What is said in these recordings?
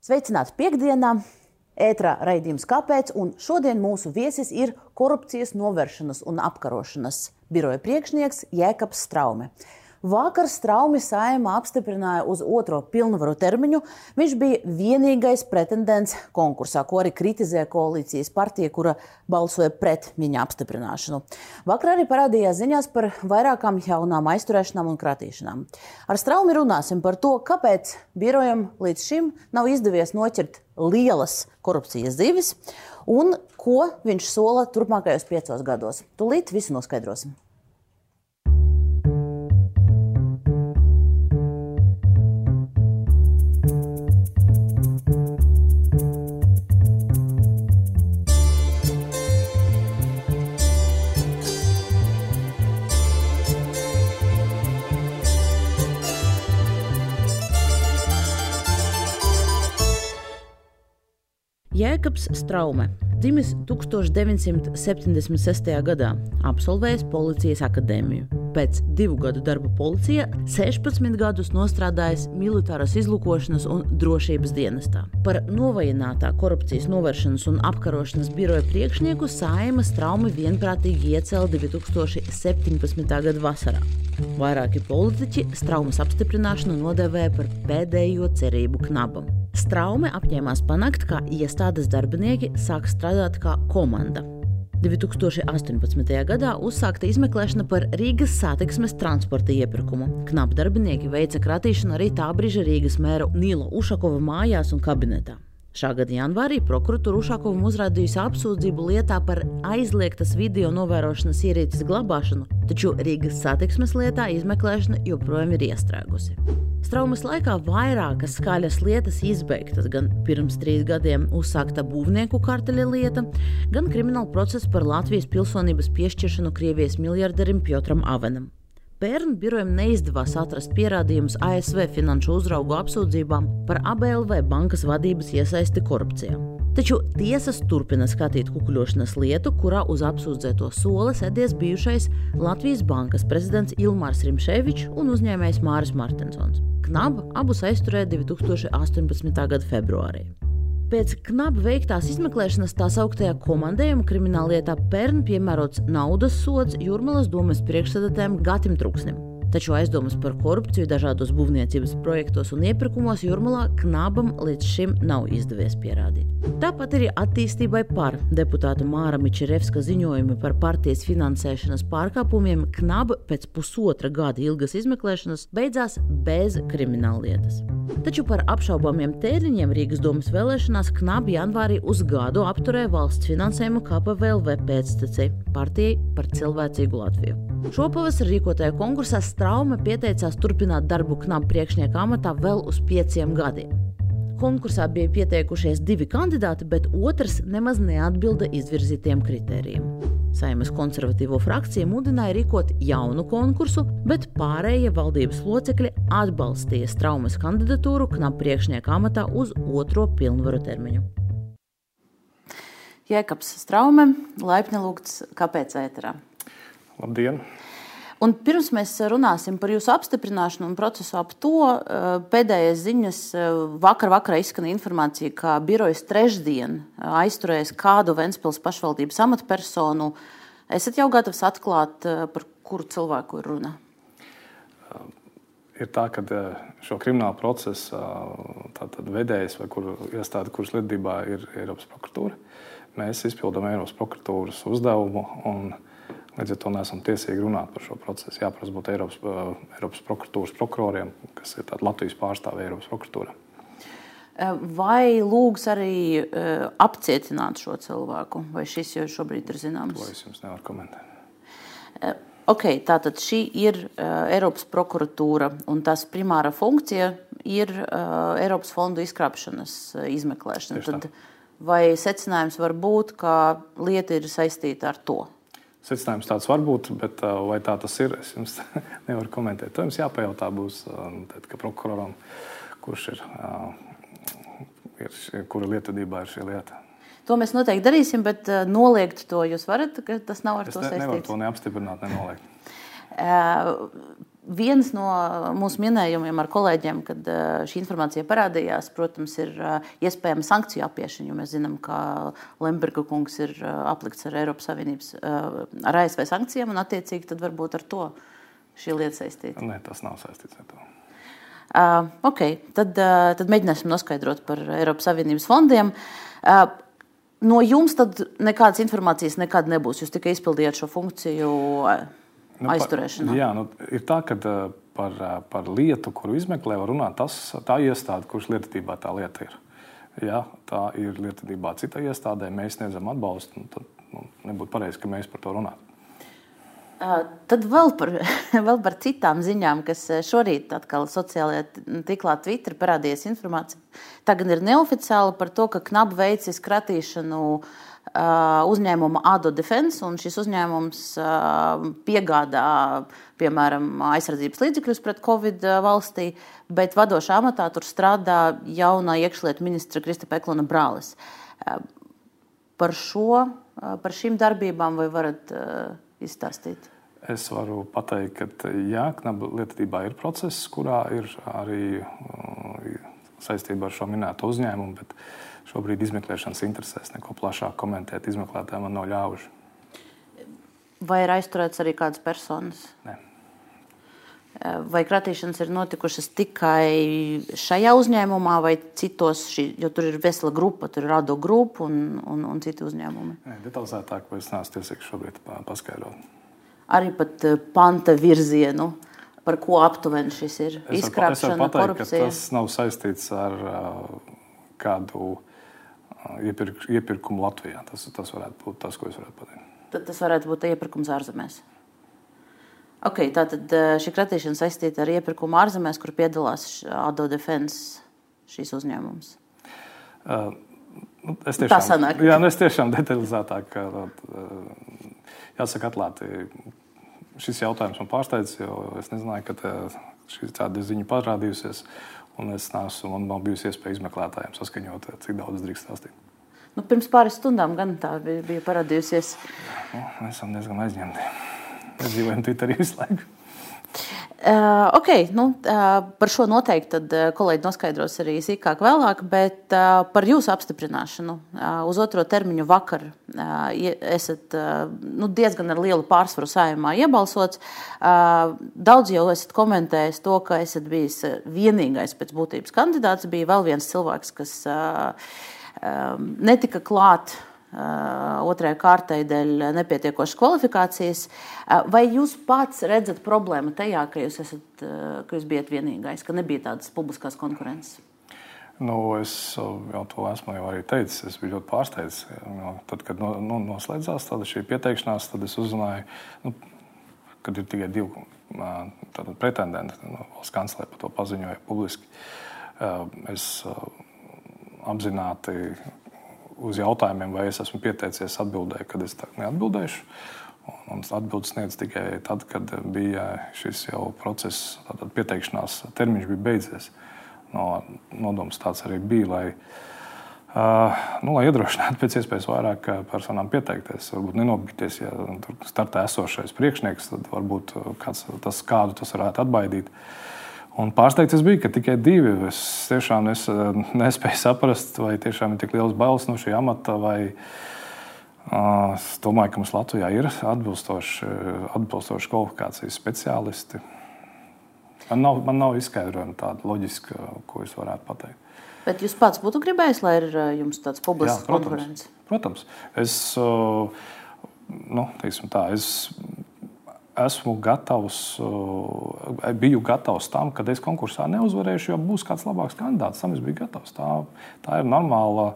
Sveicināti piekdienā! Ētrā raidījums Kāpēc? Un šodien mūsu viesis ir korupcijas novēršanas un apkarošanas biroja priekšnieks Jēkabs Straume. Vakar Straumi saima apstiprināja uz otro pilnvaru termiņu. Viņš bija vienīgais pretendents konkursā, ko arī kritizēja koalīcijas partija, kura balsoja pret viņa apstiprināšanu. Vakar arī parādījās ziņās par vairākām jaunām aizturēšanām un kratīšanām. Ar Straumi runāsim par to, kāpēc birojam līdz šim nav izdevies noķert lielas korupcijas zivis un ko viņš sola turpmākajos piecos gados. Tūlīt visu noskaidrosim. Jēkabs Straume. Dzimis 1976. gadā, absolvējis policijas akadēmiju. Pēc divu gadu darba policijā 16 gadus strādājis militāras izlūkošanas un drošības dienestā. Par novājinātā korupcijas novēršanas un apkarošanas biroja priekšnieku Saima Straumi vienprātīgi iecēla 2017. gada vasarā. Vairāki politiķi Straumas apstiprināšanu nodēvēja par pēdējo cerību knabam. Straume apņēmās panākt, ka iestādes darbinieki sāk strādāt kā komanda. 2018. gadā uzsākta izmeklēšana par Rīgas satiksmes transporta iepirkumu. Knapi darbinieki veica kratīšanu arī tā brīža Rīgas mēra Nīla Ušakova mājās un kabinetā. Šā gada janvārī prokuratūra Ušakovam uzrādījusi apsūdzību lietā par aizliegtas video novērošanas ierīces glabāšanu, taču Rīgas satiksmes lietā izmeklēšana joprojām ir iestrēgusi. Straumas laikā vairākas skaļas lietas izbeigtas, gan pirms trīs gadiem uzsākta būvnieku karteļa lieta, gan krimināla process par Latvijas pilsonības piešķiršanu Krievijas miljarderim Piotram Avenam. Pērn birojam neizdevās atrast pierādījumus ASV finanšu uzraugu apsūdzībām par ABLV bankas vadības iesaisti korupcijā. Taču tiesas turpina skatīt kukuļošanas lietu, kurā uz apsūdzēto soli sēdies bijušais Latvijas bankas prezidents Ilmārs Rimšēvičs un uzņēmējs Māris Martensons. Knabu abus aizturēja 2018. gada februārī. Pēc knapi veiktās izmeklēšanas tā sauktajā komandējuma krimināllietā Pērn piemērots naudas sods Jurmalas domas priekšsēdētājiem Gatim Truksnim. Taču aizdomas par korupciju dažādos būvniecības projektos un iepirkumos Jurmalā knabam līdz šim nav izdevies pierādīt. Tāpat arī attīstībai par deputāta Māra Mičerevska ziņojumi par partijas finansēšanas pārkāpumiem knaba pēc pusotra gada ilgas izmeklēšanas beidzās bez krimināllietas. Taču par apšaubāmiem tēriņiem Rīgas domas vēlēšanās knabi janvārī uz gadu apturēja valsts finansējumu KPVLV pēctecei partijai par cilvēcīgu Latviju. Šopavasar rīkotajā konkursā Straume pieteicās turpināt darbu knapu priekšnieka amatā vēl uz pieciem gadiem. Konkursā bija pieteikušies divi kandidāti, bet otrs nemaz neatbilda izvirzītiem kritērijiem. Saimas konservatīvo frakcija mudināja rīkot jaunu konkursu, bet pārējie valdības locekļi atbalstīja Straumes kandidatūru knapu priekšnieka amatā uz otro pilnvaru termiņu. Jēkabs Straume, laipni lūgts, kāpēc ēterā? Labdien! Un pirms mēs runāsim par jūsu apstiprināšanu un procesu ap to, eh, pēdējais ziņas eh, vakar vakarā izskanēja informācija, ka birojas trešdien eh, aizturēs kādu Ventspils pašvaldības amatpersonu. Esat jau gatavs atklāt, par kuru cilvēku ir runa? Ir tā, ka šo kriminālu procesu vedējs vai kuru iestāde, kuras lietībā ir Eiropas prokuratūra, mēs izpildām Eiropas prokuratūras uzdevumu. Un, uh, Līdz ar to neesam tiesīgi runāt par šo procesu. Jāprasa būt Eiropas, uh, Eiropas prokuratūras prokuroriem, kas ir Latvijas pārstāvja Eiropas prokuratūrā. Uh, vai lūgs arī uh, apcietināt šo cilvēku, vai šis jau šobrīd ir zināms? To es jums nevaru komentēt. Okay, tātad šī ir uh, Eiropas prokuratūra, un tās primāra funkcija ir uh, Eiropas fondu izkrāpšanas uh, izmeklēšana. Tad, vai secinājums var būt, ka lieta ir saistīta ar to? Secinājums tāds var būt, bet vai tā tas ir, es jums nevaru komentēt. To jums jāpajautā būs tad, prokuroram, kurš ir, ir kura lietvedībā ir šī lieta. To mēs noteikti darīsim, bet noliegt to jūs varat, ka tas nav ar es to ne, saistīts. Nevaru to neapstiprināt, nenoliegt. viens no mūsu minējumiem ar kolēģiem, kad šī informācija parādījās, protams, ir iespējama sankciju apiešana. Mēs zinām, ka Lemberga kungs ir aplikts ar Eiropas Savienības, ar ASV sankcijām, un attiecīgi tad varbūt ar to šī lieta saistīta. Nē, tas nav saistīts ar to. Uh, okay, tad, uh, tad mēģināsim noskaidrot par Eiropas Savienības fondiem. Uh, no jums tad nekādas informācijas nekad nebūs. Jūs tikai izpildījāt šo funkciju nu, aizturēšanā. Jā, nu, ir tā, ka par, par lietu, kuru izmeklē, var runāt tas, tā iestāde, kurš lietotībā tā lieta ir. Ja tā ir lietotībā citai iestādē, mēs sniedzam atbalstu. Tad nu, nebūtu pareizi, ka mēs par to runātu. Tad vēl par, vēl par citām ziņām, kas šorīt atkal sociālajā tīklā Twitter parādījās informācija. Tagad ir neoficiāli par to, ka knapi veicis kratīšanu uzņēmuma Ado Defense, un šis uzņēmums piegādā, piemēram, aizsardzības līdzekļus pret Covid valstī, bet vadošā amatā tur strādā jaunā iekšlietu ministra Krista Peklona brālis. Par šo, par šīm darbībām vai varat izstāstīt? Es varu pateikt, ka jā, knaba lietotībā ir process, kurā ir arī saistībā ar šo minēto uzņēmumu, bet šobrīd izmeklēšanas interesēs neko plašāk komentēt. Izmeklētājiem man nav ļaužu. Vai ir aizturēts arī kādas personas? Nē. Vai kratīšanas ir notikušas tikai šajā uzņēmumā, vai citos, šī, jo tur ir vesela grupa, tur ir rado grupa un, un, un citi uzņēmumi? Nē, detalizētāk, vai es neesmu tiesīgs šobrīd paskaidrot. Arī pat panta virzienu, par ko aptuveni šis ir izkrāpšana, korupcija? Tas nav saistīts ar uh, kādu uh, iepirk, iepirkumu Latvijā. Tas, tas varētu būt tas, ko es varētu pateikt. Tad tas varētu būt iepirkums ārzemēs. Okay, tātad šī kratīšana saistīta ar iepirkumu ārzemēs, kur piedalās Ado Defense šīs uzņēmums. Uh, es tiešām, Tā sanāk. Jā, nu es tiešām detalizētāk, uh, jāsaka, atklāti. Šis jautājums man pārsteidz, jo es nezināju, ka šī tāda ziņa parādījusies. Un es neesmu, man nav bijusi iespēja izmeklētājiem saskaņot, cik daudz drīkst stāstīt. Nu, pirms pāris stundām gan tā bija, bija parādījusies. Nu, mēs esam diezgan aizņemti. Mēs dzīvojam Twitterī visu laiku. Uh, okay, nu, uh, par šo noteikti tad, uh, kolēģi noskaidros arī sīkāk vēlāk, bet uh, par jūsu apstiprināšanu uh, uz otro termiņu vakar uh, esat uh, nu, diezgan ar lielu pārsvaru saimā iebalsots. Uh, daudz jau esat komentējis to, ka esat bijis vienīgais pēc būtības kandidāts. Bija vēl viens cilvēks, kas uh, um, netika klāt Uh, otrajai kārtai dēļ nepietiekošas kvalifikācijas. Uh, vai jūs pats redzat problēmu tajā, ka jūs, esat, uh, ka jūs bijat vienīgais, ka nebija tādas publiskās konkurences? Nu, es jau to esmu jau arī teicis. Es biju ļoti pārsteigts. Tad, kad nu, noslēdzās šī pieteikšanās, tad es uzzināju, nu, kad ir tikai divi pretendenti. No, valsts kanclere par to paziņoja publiski. Es apzināti uz jautājumiem, vai es esmu pieteicies, atbildēju, kad es neatbildēšu. Un atbildes sniedz tikai tad, kad bija šis jau process, tātad pieteikšanās termiņš bija beidzies. No, nodoms tāds arī bija, lai, uh, nu, lai iedrošinātu pēc iespējas vairāk personām pieteikties. Varbūt nenobīties, ja tur startē esošais priekšnieks, tad varbūt kāds, tas, kādu tas varētu atbaidīt. Uh, Un pārsteigts es biju, ka tikai divi. Es tiešām nes, nespēju saprast, vai tiešām ir tik liels bailes no šī amata. Vai, uh, es domāju, ka mums Latvijā ir atbilstoši, atbilstoši kvalifikācijas speciālisti. Man nav, man nav izskaidrojuma tāda loģiska, ko es varētu pateikt. Bet jūs pats būtu gribējis, lai ir jums tāds publisks konkurence? Protams. Es, uh, nu, tā, es esmu gatavs, eh, biju gatavs tam, ka es konkursā neuzvarēšu, jo būs kāds labāks kandidāts. Tam es biju gatavs. Tā, tā ir normāla.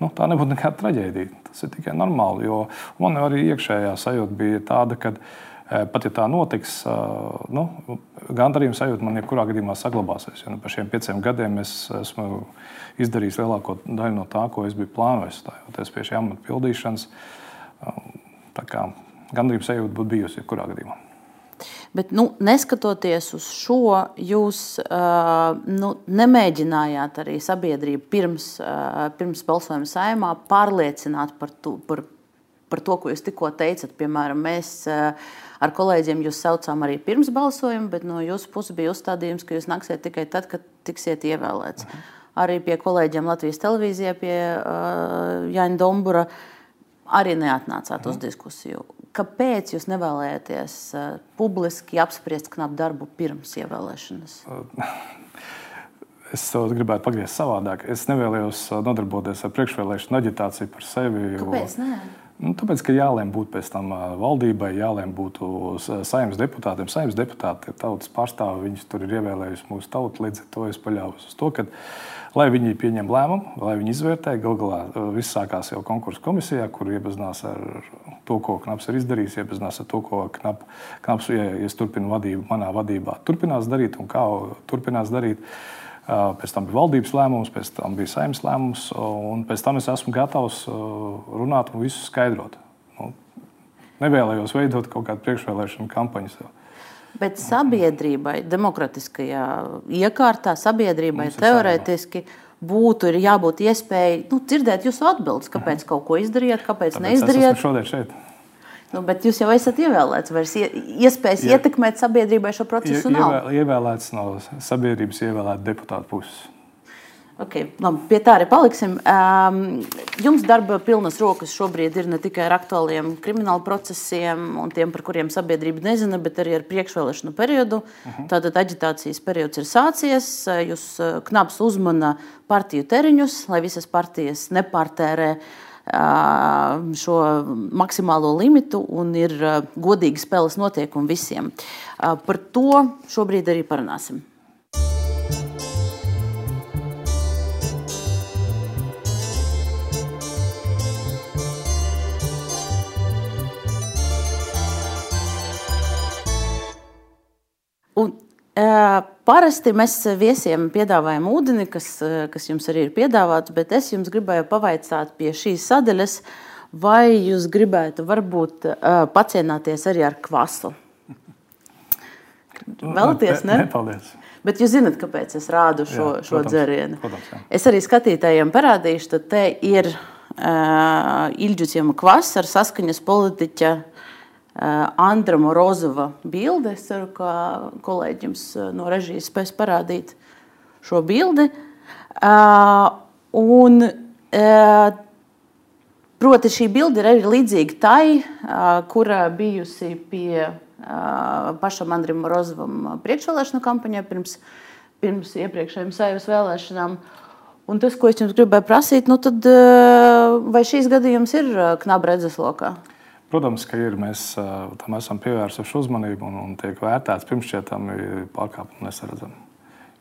Nu, tā nebūtu nekāda traģēdija. Tas ir tikai normāli. Man arī iekšējā sajūta bija tāda, ka eh, pat ja tā notiks, eh, nu, gandarījuma sajūta man jebkurā gadījumā saglabāsies. Jo nu, par šiem pieciem gadiem es esmu izdarījis lielāko daļu no tā, ko es biju plānojis. Stājoties pie šī amata pildīšanas, gandarījuma sajūta būtu bijusi jebkurā gadījumā. Bet, nu, neskatoties uz šo, jūs uh, nu, nemēģinājāt arī sabiedrību pirms, uh, pirms balsojuma saimā pārliecināt par, tu, par par to, ko jūs tikko teicat. Piemēram, mēs ar kolēģiem jūs saucām arī pirms balsojuma, bet no jūsu puses bija uzstādījums, ka jūs nāksiet tikai tad, kad tiksiet ievēlēts. Mhm. Arī pie kolēģiem Latvijas televīzijā, pie uh, Jāņa Dombura, arī neatnācāt mhm. uz diskusiju. Kāpēc jūs nevēlējāties uh, publiski apspriest knapu darbu pirms ievēlēšanas? Es gribētu pagriezt savādāk. Es nevēlējos nodarboties ar priekšvēlēšanu aģitāciju par sevi. Kāpēc? Jo... Nu, tāpēc, ka jālēm būt pēc tam valdībai, jālēm būt saimnes deputātiem. Saimnes deputāti ir tautas pārstāvi, viņus tur ir ievēlējusi mūsu tauta. Līdz ar to es paļāvos uz to, ka, lai viņi pieņem lēmumu, lai viņi izvērtē, gal galā viss sākās jau konkursu komisijā, kur iepazinās ar to, ko Knaps ir izdarījis, iepazinās ar to, ko knap, Knaps, ja es turpinu vadību, manā vadībā, turpinās darīt un kā turpinās darīt. Pēc tam bija valdības lēmums, pēc tam bija saimnes lēmums, un pēc tam es esmu gatavs runāt un visu skaidrot. Nu, nevēlējos veidot kaut kādu priekšvēlēšanu kampaņu. Sev. Bet sabiedrībai, demokratiskajā iekārtā, sabiedrībai teorētiski būtu jābūt iespējai nu, dzirdēt jūsu atbildes, kāpēc mhm. kaut ko izdarījāt, kāpēc Tāpēc neizdarījāt. Šodien šeit. Nu, bet jūs jau esat ievēlēts. Vairs iespējas Ie, ietekmēt sabiedrībai šo procesu ie, nav. Ievēlēts no sabiedrības ievēlēta deputāta puses. Okay, labi, pie tā arī paliksim. Um, jums darba pilnas rokas šobrīd ir ne tikai ar aktuāliem krimināla procesiem un tiem, par kuriem sabiedrība nezina, bet arī ar priekšvēlēšanu periodu. Uh mhm. -huh. Tātad aģitācijas periods ir sācies. Jūs knaps uzmana partiju teriņus, lai visas partijas nepārtērē uh, šo maksimālo limitu un ir godīgi spēles noteikumi visiem. Par to šobrīd arī parunāsim. Un Parasti mēs viesiem piedāvājam ūdeni, kas, kas jums arī ir piedāvāts, bet es jums gribēju pavaicāt pie šīs sadaļas, vai jūs gribētu varbūt pacienāties arī ar kvasu. Vēlaties, ne? ne? Paldies. Bet jūs zināt, kāpēc es rādu šo, jā, šo protams, dzērienu. Protams, jā. es arī skatītājiem parādīšu, ka te ir uh, Ilģuķiem kvas ar saskaņas politiķa uh, Eh, Andra Morozova bilde. Es ceru, ka kolēģis eh, no režijas spēs parādīt šo bildi. Eh, un, proti, šī bilde ir arī līdzīga tai, kura bijusi pie pašam Andrim Morozovam priekšvēlēšanu kampaņā pirms, pirms iepriekšējām saimnes vēlēšanām. Un tas, ko es jums gribēju prasīt, nu tad, vai šīs gadījums ir knaba redzeslokā? Protams, ka ir. Mēs tam esam pievērsuši uzmanību un, un tiek vērtēts pirms šķietami pārkāpumi nesaredzami.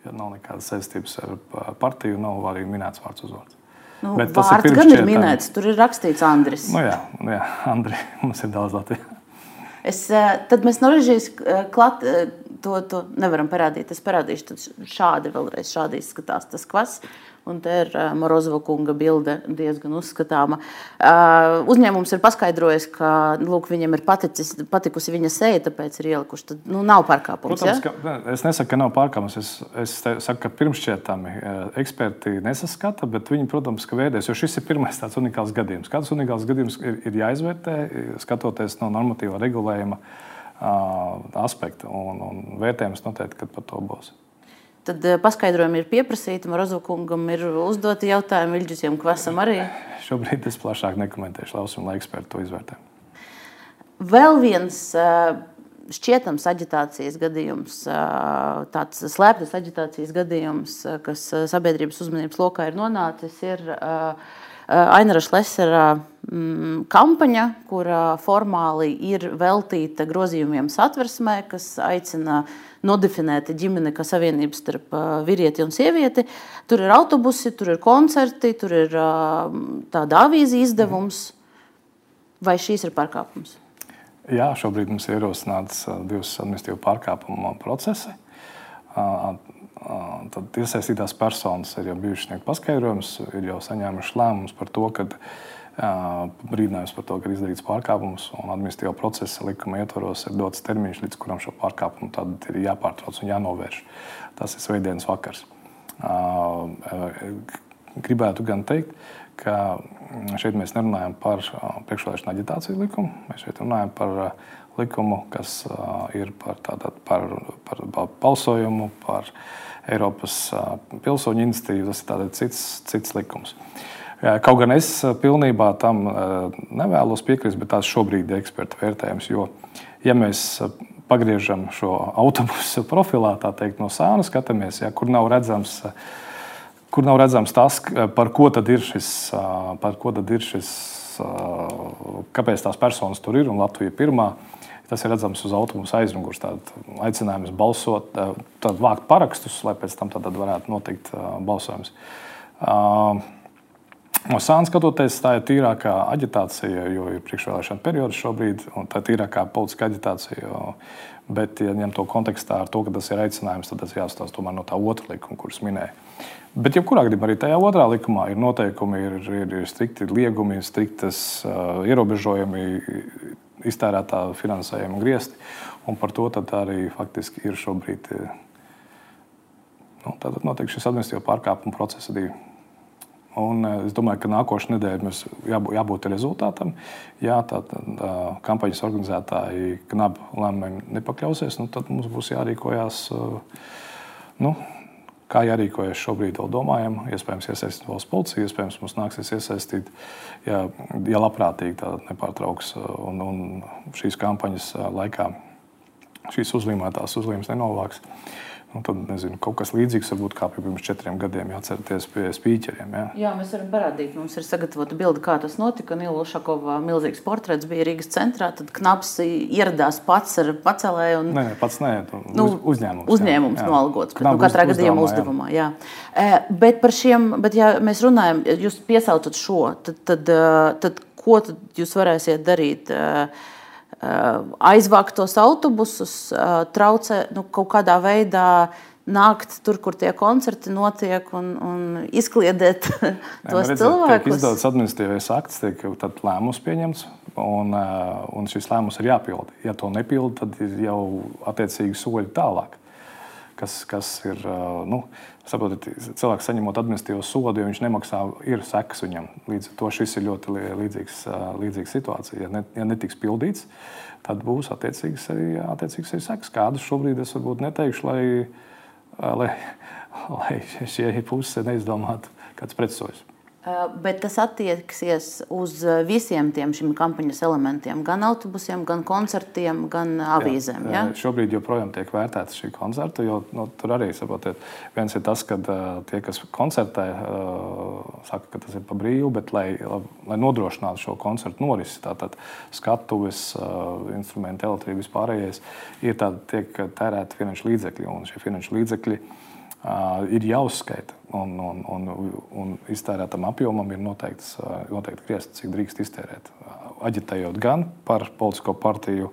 Ja nav nekādas saistības ar partiju, nav arī minēts vārds uzvārds. Nu, Bet tas ir gan ir minēts, tur ir rakstīts Andris. Nu jā, nu jā Andri, mums ir daudz Latvijas. Es, tad mēs no režijas klāt, to, to nevaram parādīt. Es parādīšu, tad šādi vēlreiz šādi izskatās tas kvass. Un te ir uh, Morozova kunga bilde diezgan uzskatāma. Uh, uzņēmums ir paskaidrojis, ka lūk, viņam ir paticis, patikusi viņa seja, tāpēc ir ielikuši. Tad nu, nav pārkāpums. Protams, ja? ka, es nesaku, ka nav pārkāpums. Es, es saku, ka pirmšķietami eksperti nesaskata, bet viņi, protams, ka vērtēs, jo šis ir pirmais tāds unikāls gadījums. Kāds unikāls gadījums ir, ir jāizvērtē, skatoties no normatīvā regulējuma uh, aspekta. Un, un vērtējums noteikti, kad par to būs. Tad paskaidrojumi ir pieprasīti. Marozovkungam ir uzdoti jautājumi, Ilģisiem Kvasam arī. Šobrīd es plašāk nekomentēšu, lausim, lai eksperti to izvērtē. Vēl viens šķietams aģitācijas gadījums, tāds slēptas aģitācijas gadījums, kas sabiedrības uzmanības lokā ir nonācis, ir Ainara Šlesera mm, kampaņa, kura formāli ir veltīta grozījumiem satversmē, kas aicina nodefinēta ģimene kā savienība starp vīrieti un sievieti. Tur ir autobusi, tur ir koncerti, tur ir tāda avīzija izdevums. Vai šīs ir pārkāpums? Jā, šobrīd mums ir ierosināts divas administratīvu pārkāpumu procesi. Tad iesaistītās personas ir jau bijušas sniegt paskaidrojums, ir jau saņēmuši lēmumus par to, ka brīdinājums par to, ka ir izdarīts pārkāpums, un administratīvā procesa likuma ietvaros ir dots termiņš, līdz kuram šo pārkāpumu ir jāpārtrauc un jānovērš. Tas ir svētdienas vakars. Gribētu gan teikt, ka šeit mēs nerunājam par priekšvēlēšana aģitācijas likumu. Mēs šeit runājam par likumu, kas ir par, tātad, par, par balsojumu, par Eiropas pilsoņu iniciatīvu. Tas ir cits, cits likums. Kaut gan es pilnībā tam nevēlos piekrist, bet tās šobrīd ir eksperta vērtējums. Jo, ja mēs pagriežam šo autobusu profilā, tā teikt, no sāna skatāmies, ja, kur nav redzams. Kur nav redzams tas, par ko tad ir šis, par ko tad ir šis kāpēc tās personas tur ir un Latvija ir pirmā. Tas ir redzams uz autobusu aizmugures. Aicinājums balsot, tad vākt parakstus, lai pēc tam varētu notikt balsojums. No sāna skatoties, tā ir tīrākā aģitācija, jo ir priekšvēlēšana periods šobrīd, un tā ir tīrākā politiska aģitācija. Jo, bet, ja ņem to kontekstā ar to, ka tas ir aicinājums, tad tas jāstāsta tomēr no tā otra likuma, kurus minēju. Bet, jebkurā gadījumā, arī tajā otrā likumā ir noteikumi, ir, ir, ir strikti liegumi, striktas uh, ierobežojumi, iztērētā finansējuma griezti. Un par to arī faktiski ir šobrīd. Nu, tātad notiek šis administratīvā pārkāpuma procesa divi. Un es domāju, ka nākošais nedēļa mums jābūt, jābūt rezultātam. Ja tā, tā kampaņas organizētāji knapi lēmumiem nepakļausies, nu, tad mums būs jārīkojas. Nu, kā jārīkojas šobrīd, vēl domājam. Iespējams, iesaistīt valsts policiju, iespējams, mums nāksies iesaistīt, ja, ja labprātīgi tā nepārtrauks un, un šīs kampaņas laikā šīs uzlīmētās uzlīmes nenovāks. Nu, tad, nezinu, kaut kas līdzīgs varbūt kā pirms četriem gadiem, ja atceraties pie spīķeriem. Ja? Jā, mēs varam parādīt, mums ir sagatavota bilde, kā tas notika. Nila Ušakova milzīgs portrets bija Rīgas centrā, tad Knaps ieradās pats ar pacelēju. Un... Nē, pats nē, nu, uzņēmums. Uzņēmums jā, jā. nolgots, bet nu, katrā gadījumā uzdevumā. Jā. Jā. E, bet par šiem, bet ja mēs runājam, jūs piesaucat šo, tad, tad, e, tad ko tad jūs varēsiet darīt? Uh, Eh, aizvākt tos autobusus, eh, traucē nu, kaut kādā veidā nākt tur, kur tie koncerti notiek, un, un izkliedēt tos Nē, cilvēkus. Tiek izdodas administratīvais akts, tiek lēmums pieņemts, un, eh, un šis lēmums ir jāpilda. Ja to nepilda, tad ir jau attiecīgi soļi tālāk kas, kas ir. Nu, saprotat, cilvēks saņemot administratīvo sodu, jo viņš nemaksā, ir sekas viņam. Līdz ar to šis ir ļoti līdzīgs, līdzīgs situācija. Ja, ne, ja netiks pildīts, tad būs attiecīgs arī, attiecīgs arī sekas. Kādas šobrīd es varbūt neteikšu, lai, lai, lai šie puse neizdomātu kāds pretsojas. Eh, bet tas attieksies uz eh, visiem šiem kampaņas elementiem, gan autobusiem, gan koncertiem, gan avīzēm. Jā, ja? Šobrīd joprojām tiek vērtēta šī koncerta, jo nu, tur arī saprotiet, viens ir tas, ka tie, kas koncertē, saka, ka tas ir pa brīvu, bet lai, lai nodrošinātu šo koncertu norisi, tātad skatuves, instrumenti, elektrība, vispārējais, ir tādi, tiek tērēti finanšu līdzekļi, un šie finanšu līdzekļi ir jāuzskaita. Un, un, un, un iztērētam apjomam ir noteikts, noteikti griezts, cik drīkst iztērēt. Aģitējot gan par politisko partiju,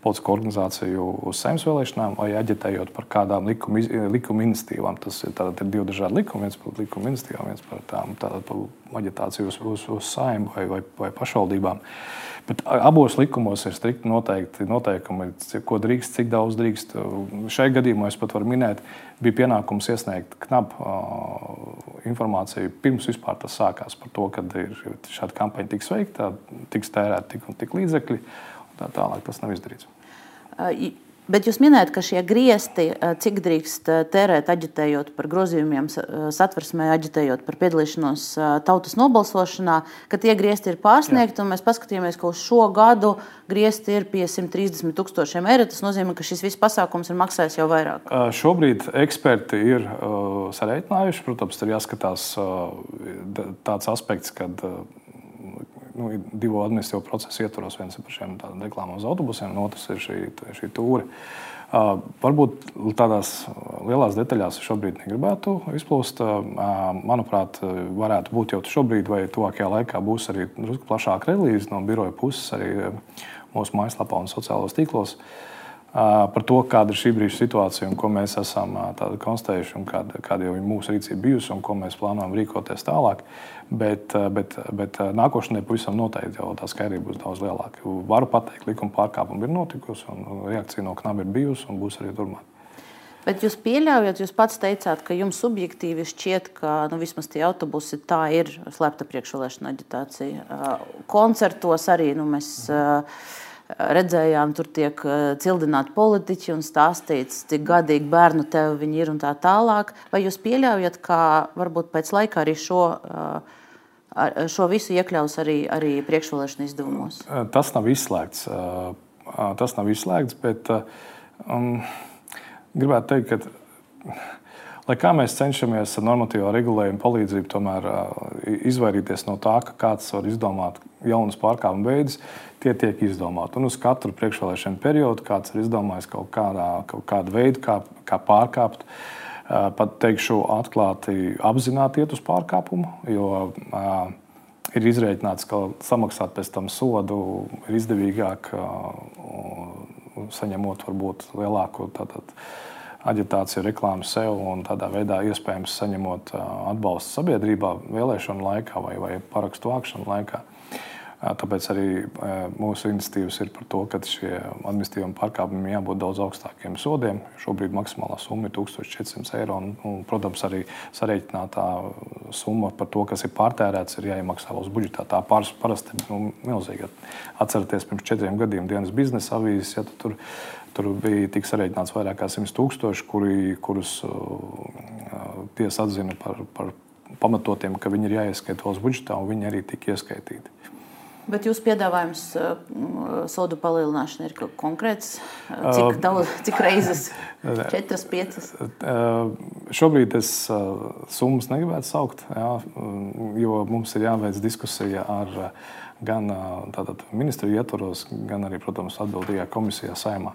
politisko organizāciju uz saimnes vēlēšanām, vai aģitējot par kādām likuma, likuma iniciatīvām. Tas ir, ir divi dažādi likumi. viens par likuma iniciatīvām, viens par tām par aģitāciju uz, uz, uz saimnu vai, vai, vai pašvaldībām. Bet abos likumos ir strikti noteikti noteikumi, ko drīkst, cik daudz drīkst. Šai gadījumā es pat varu minēt, bija pienākums iesniegt knapu uh, informāciju pirms vispār tas sākās par to, ka šāda kampaņa tiks veikta, tiks tērēta tik un tik līdzekļi. Tā tālāk tas nav izdarīts. Bet jūs minējat, ka šie griezti, cik drīkst tērēt, aģitējot par grozījumiem, satversmē, aģitējot par piedalīšanos tautas nobalsošanā, ka tie griezti ir pārsniegti. Mēs paskatījāmies, ka uz šo gadu griezti ir pie 130 tūkstošiem eiro. Tas nozīmē, ka šis viss pasākums ir maksājis jau vairāk. Šobrīd eksperti ir sareikinājuši. Protams, ir jāskatās tāds aspekts, kad nu, divu administratīvo procesu ietvaros. Viens ir par šiem reklāmām uz autobusiem, un otrs ir šī, šī tūri. Uh, varbūt tādās lielās detaļās šobrīd negribētu izplūst. Uh, manuprāt, varētu būt jau šobrīd, vai tuvākajā laikā būs arī drusku plašāka relīze no biroja puses, arī mūsu mājaslapā un sociālajos tīklos. Uh, par to, kāda ir šī brīža situācija un ko mēs esam konstatējuši, un kāda, kāda jau ir mūsu rīcība bijusi un ko mēs plānojam rīkoties tālāk. Bet, bet, bet nākošanai pavisam noteikti jau tā skaidrība būs daudz lielāka. Varu pateikt, likuma pārkāpumi ir notikusi, un reakcija no knaba ir bijusi un būs arī turpmāk. Bet jūs pieļaujat, jūs pats teicāt, ka jums subjektīvi šķiet, ka nu, vismaz tie autobusi tā ir slēpta priekšvēlēšana aģitācija. Koncertos arī nu, mēs redzējām, tur tiek cildināti politiķi un stāstīts, cik gadīgi bērnu tev viņi ir un tā tālāk. Vai jūs pieļaujat, ka varbūt pēc laika arī šo, šo visu iekļaus arī, arī priekšvēlēšana izdevumos? Tas nav izslēgts. Tas nav izslēgts, bet um, gribētu teikt, ka, lai kā mēs cenšamies ar normatīvo regulējumu palīdzību tomēr izvairīties no tā, ka kāds var izdomāt jaunus pārkāpumu veidus, tie tiek izdomāti. Un uz katru priekšvēlēšanu periodu kāds ir izdomājis kaut, kādā, kaut kādu veidu, kā, kā pārkāpt. Pat teikšu, atklāti apzināti iet uz pārkāpumu, jo uh, ir izreikināts, ka samaksāt pēc tam sodu ir izdevīgāk. Uh, saņemot varbūt lielāku tātad, aģitāciju, reklāmu sev un tādā veidā iespējams saņemot atbalstu sabiedrībā vēlēšanu laikā vai, vai parakstu vākšanu laikā. Tāpēc arī mūsu iniciatīvas ir par to, ka šie administratīviem pārkāpumiem jābūt daudz augstākiem sodiem. Šobrīd maksimālā summa ir 1400 eiro. Un, un, protams, arī sareiķinātā summa par to, kas ir pārtērēts, ir jāiemaksā valsts budžetā. Tā pārs, parasti ir nu, milzīga. Atcerieties, pirms četriem gadiem dienas biznesa avīzes, ja tur, tur bija tik sareiķināts vairāk kā 100 tūkstoši, kuri, kurus uh, tiesa atzina par, par pamatotiem, ka viņi ir jāieskaita valsts budžetā, un viņi arī tika ieskaitīti. Bet jūsu piedāvājums uh, sodu palielināšana ir konkrēts? Cik, uh, daudz, cik reizes? Četras, piecas? Uh, šobrīd es summas negribētu saukt, jā, jo mums ir jāveic diskusija ar gan tātad, ministru ietvaros, gan arī, protams, atbildīgā komisijā saimā.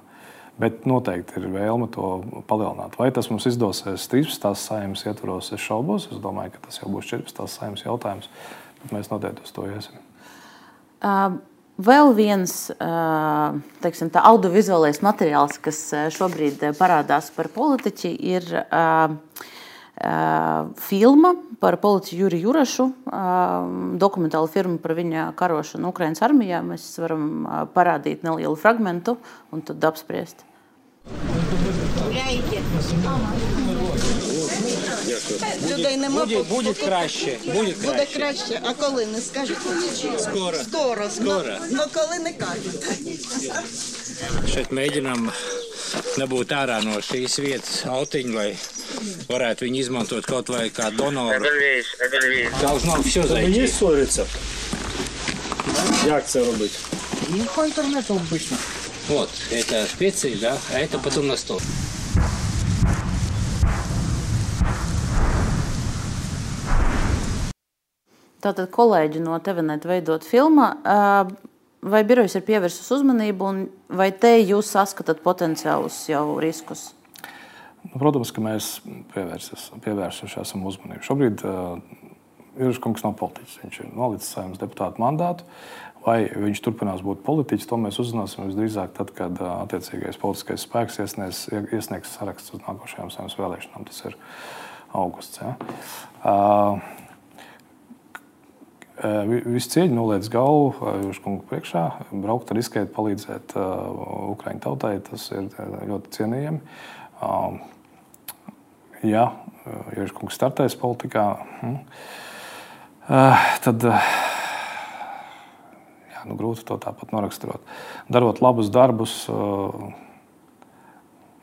Bet noteikti ir vēlme to palielināt. Vai tas mums izdosies 13. saimnes ietvaros, es šaubos. Es domāju, ka tas jau būs 14. saimnes jautājums. Bet mēs noteikti uz to iesim. Vēl viens teiksim, audiovizuālais materiāls, kas šobrīd parādās par politiķi, ir filma par politiķu Juriju Jurašu, dokumentāla filma par viņa karošanu Ukraiņas armijā. Mēs varam parādīt nelielu fragment un tad apspriest. Людей нема буде, буде краще. Буде краще. Буде краще. А коли не скажете? Скоро. Скоро. Скоро. Ну коли не кажете. Šeit mēģinām dabūt ārā no šīs vietas autiņu, lai varētu viņu izmantot kaut vai kā donoru. Должно все Мені зайти. ссориться. Як це робити? Ну, по интернету обычно. Вот, это специи, да, а это потом на стол. Tātad kolēģi no TVNet veidot filmu. Vai birojas ir pievērsus uzmanību, un vai te jūs saskatāt potenciālus jau riskus? Nu, protams, ka mēs pievērsuši esam uzmanību. Šobrīd uh, Juris Kungs nav politiķis. Viņš ir nolicis saimnes deputātu mandātu. Vai viņš turpinās būt politiķis, to mēs uzzināsim visdrīzāk tad, kad attiecīgais politiskais spēks iesniegs, iesniegs sarakstu uz nākošajām saimnes vēlēšanām. Tas ir augusts. Ja? Uh, Visu cieņu noliec galvu Jurskungu priekšā, braukt, riskēt, palīdzēt uh, Ukraiņu tautai. Tas ir ļoti cienījami. Uh, ja Jurskungs startēs politikā, uh, tad nu, grūti to tāpat noraksturot. Darot labus darbus,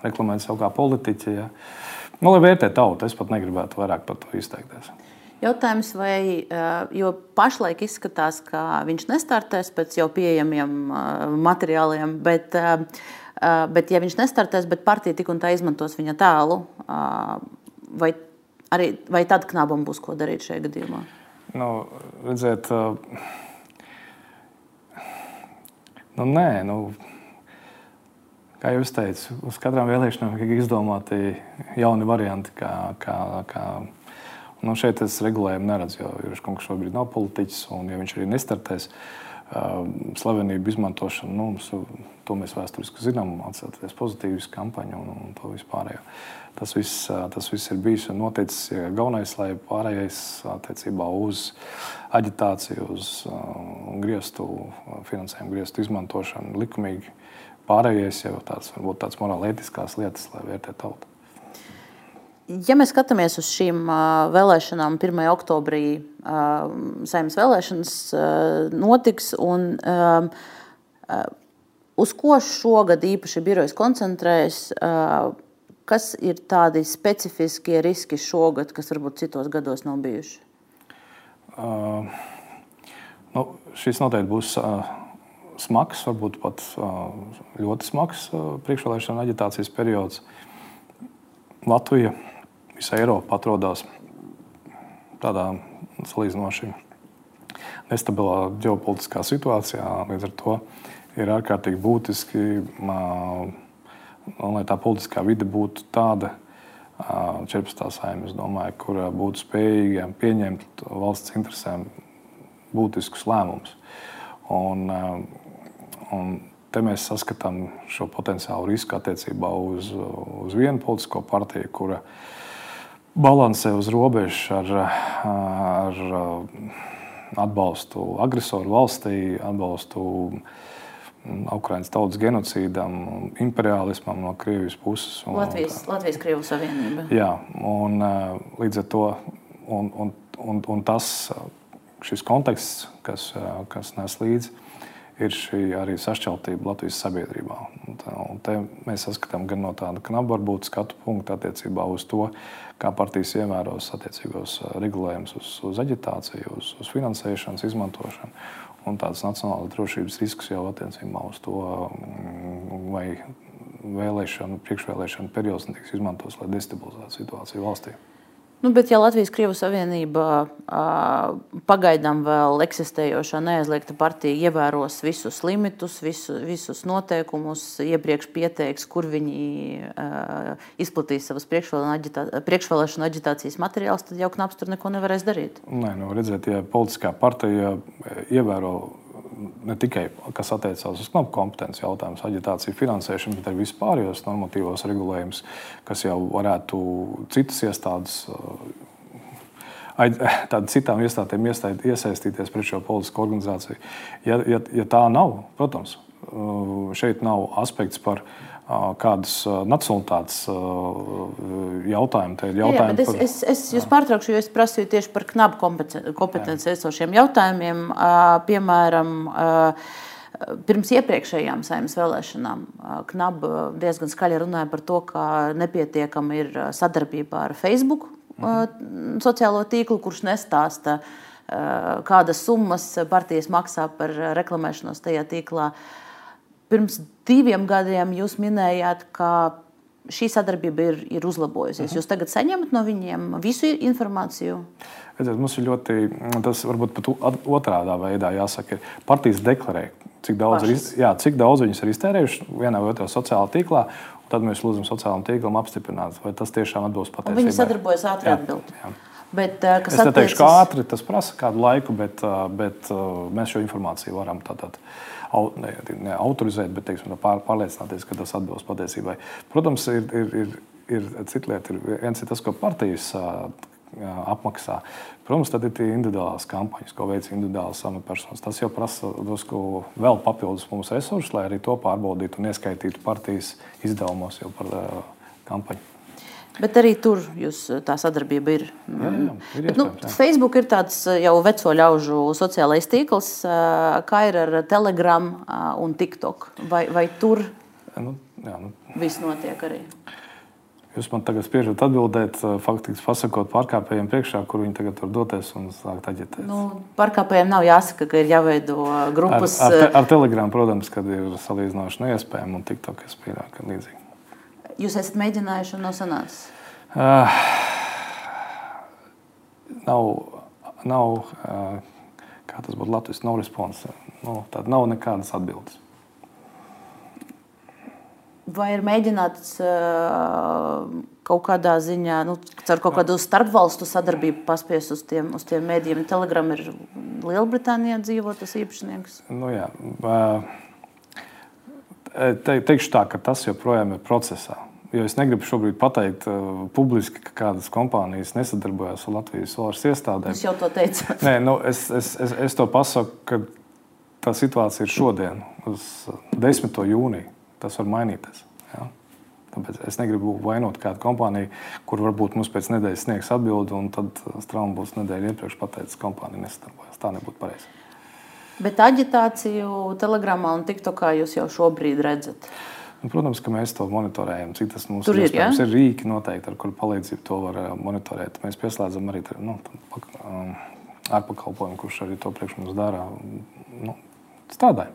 reklamēt sev kā politiķi. Ja. Nu, lai vērtē tautu, es pat negribētu vairāk par to izteikties. Jautājums, vai jo pašlaik izskatās, ka viņš nestartēs pēc jau pieejamiem materiāliem, bet, bet ja viņš nestartēs, bet partija tik un tā izmantos viņa tēlu, vai, arī, vai tad knabam būs ko darīt šajā gadījumā? Nu, redziet, nu, nē, nu, kā jau teicu, uz katrām vēlēšanām tiek izdomāti jauni varianti, kā, kā, kā Nu, šeit es regulējumu neredzu, jo Jurkungs šobrīd nav politiķis, un ja viņš arī nestartēs, slavenību izmantošanu, nu, mums, to mēs vēsturiski zinām, atcerieties pozitīvas kampaņu un, un to vispārējo. Tas viss, tas viss ir bijis un noticis. Galvenais, lai pārējais attiecībā uz aģitāciju, uz uh, griestu, finansējumu griestu izmantošanu likumīgi, pārējais jau tāds, varbūt tāds morāli ētiskās lietas, lai vērtē tautu. Ja mēs skatāmies uz šīm vēlēšanām, 1. oktobrī saimnes vēlēšanas notiks, un uz ko šogad īpaši birojas koncentrējas, kas ir tādi specifiskie riski šogad, kas varbūt citos gados nav bijuši? Nu, šis noteikti būs smags, varbūt pat ļoti smags priekšvēlēšana aģitācijas periods. Latvija visa Eiropa atrodas tādā salīdzinoši nestabilā ģeopolitiskā situācijā. Līdz ar to ir ārkārtīgi būtiski, lai tā politiskā vide būtu tāda, 14. saimnes, domāju, kur būtu spējīga pieņemt valsts interesēm būtiskus lēmumus. Un, un te mēs saskatām šo potenciālu risku attiecībā uz, uz vienu politisko partiju, kura balansē uz robežas ar, ar atbalstu agresoru valstī, atbalstu Ukraiņas tautas genocīdam, imperialismam no Krievijas puses. Un, Latvijas, Latvijas Krievijas Savienība. Jā, un līdz ar to un, un, un, un tas, šis konteksts, kas, kas nes līdzi, ir šī arī sašķeltība Latvijas sabiedrībā. Un, un te mēs saskatām gan no tāda knaba varbūt skatu punkta attiecībā uz to, kā partijas ievēros attiecīgos regulējumus uz, uz aģitāciju, uz, uz finansēšanas izmantošanu un tādas nacionālas drošības riskus jau attiecībā uz to, mm, vai vēlēšanu, priekšvēlēšanu periods netiks izmantots, lai destabilizētu situāciju valstī. Nu, bet, ja Latvijas-Krievijas Savienība pagaidām vēl eksistējošā neaizliegta partija ievēros visus limitus, visu, visus noteikumus, iepriekš pieteiks, kur viņi izplatīs savas priekšvēlēšana aģitācijas materiālus, tad jau knaps tur neko nevarēs darīt. Nē, nu, redziet, ja politiskā partija ievēro ne tikai kas attiecās uz knapu kompetenci jautājumus, aģitāciju, finansēšanu, bet arī vispārējos normatīvos regulējumus, kas jau varētu citas iestādes. Tādām citām iestādēm iesaistīties pret šo politisku organizāciju. Ja, ja, ja tā nav, protams, šeit nav aspekts par uh, kādas nacionālitātes jautājumu. jautājumi jā, jā, par... es, es, es jūs pārtraukšu, jo es prasīju tieši par knabu kompetenci esošiem jautājumiem. Piemēram, Pirms iepriekšējām saimnes vēlēšanām Knaba diezgan skaļi runāja par to, ka nepietiekama ir sadarbība ar Facebook mhm. sociālo tīklu, kurš nestāsta, kādas summas partijas maksā par reklamēšanos tajā tīklā. Pirms diviem gadiem jūs minējāt, ka šī sadarbība ir, ir uzlabojusies. -huh. Jūs tagad saņemat no viņiem visu informāciju? Redziet, mums ir ļoti, tas varbūt pat otrādā veidā jāsaka, partijas deklarē, cik daudz, ir, jā, cik daudz viņas ir iztērējuši vienā vai otrā sociālā tīklā. Tad mēs lūdzam sociālajam tīklam apstiprināt, vai tas tiešām atbilst patiesībai. Viņi sadarbojas ātri atbildēt. Bet, es neteikšu, attiecas... ka ātri tas prasa kādu laiku, bet, bet mēs šo informāciju varam tātad ne, ne autorizēt, bet teiksim, pār, pārliecināties, ka tas atbilst patiesībai. Protams, ir, ir, ir, ir cita lieta. Ir viens ir tas, ko partijas apmaksā. Protams, tad ir individuālās kampaņas, ko veic individuālas amatpersonas. Tas jau prasa drusku vēl papildus mums resursus, lai arī to pārbaudītu un ieskaitītu partijas izdevumos jau par kampaņu. Bet arī tur jūs, eh, tā sadarbība ir. Jā, jā, ir Bet, nu, Facebook ir tāds eh, jau veco ļaužu sociālais tīkls, eh, kā ir ar Telegram un TikTok. Vai, vai tur nu, jā, nu. viss notiek arī? Jūs man tagad spiežat atbildēt, faktiski pasakot pārkāpējiem priekšā, kur viņi tagad var doties un sākt aģitēt. Nu, pārkāpējiem nav jāsaka, ka ir jāveido grupas. Ar, ar, ar Telegram, protams, kad ir salīdzinoši neiespējami un TikTok es pieļauju, ka līdzīgi. Jūs esat mēģinājuši un nav sanācis? Uh, nav, nav uh, kā tas būtu Latvijas, nav responsa. Nu, Tāda nav nekādas atbildes. Vai ir mēģināts uh, kaut kādā ziņā, nu, ar kaut kādu starpvalstu sadarbību paspies uz tiem, uz tiem mēdījiem? Telegram ir Lielbritānijā dzīvotas īpašnieks. Nu, jā, uh, te, teikšu tā, ka tas joprojām ir procesā. Jo es negribu šobrīd pateikt uh, publiski, ka kādas kompānijas nesadarbojas ar Latvijas valsts iestādēm. Jūs jau to teicāt. Nē, nu, es, es, es, es to pasaku, ka tā situācija ir šodien, uz 10. jūniju. Tas var mainīties. Ja? Tāpēc es negribu vainot kādu kompāniju, kur varbūt mums pēc nedēļas sniegs atbildi, un tad Strāma būs nedēļa iepriekš pateicis, ka kompānija nesadarbojas. Tā nebūtu pareizi. Bet aģitāciju telegramā un TikTokā jūs jau šobrīd redzat. Nu, protams, ka mēs to monitorējam. Cik tas mums Tur ir, ja? ir rīki noteikti, ar kuru palīdzību to var uh, monitorēt. Mēs pieslēdzam arī nu, um, ārpakalpojumu, kurš arī to priekš mums dara. Nu, strādājam.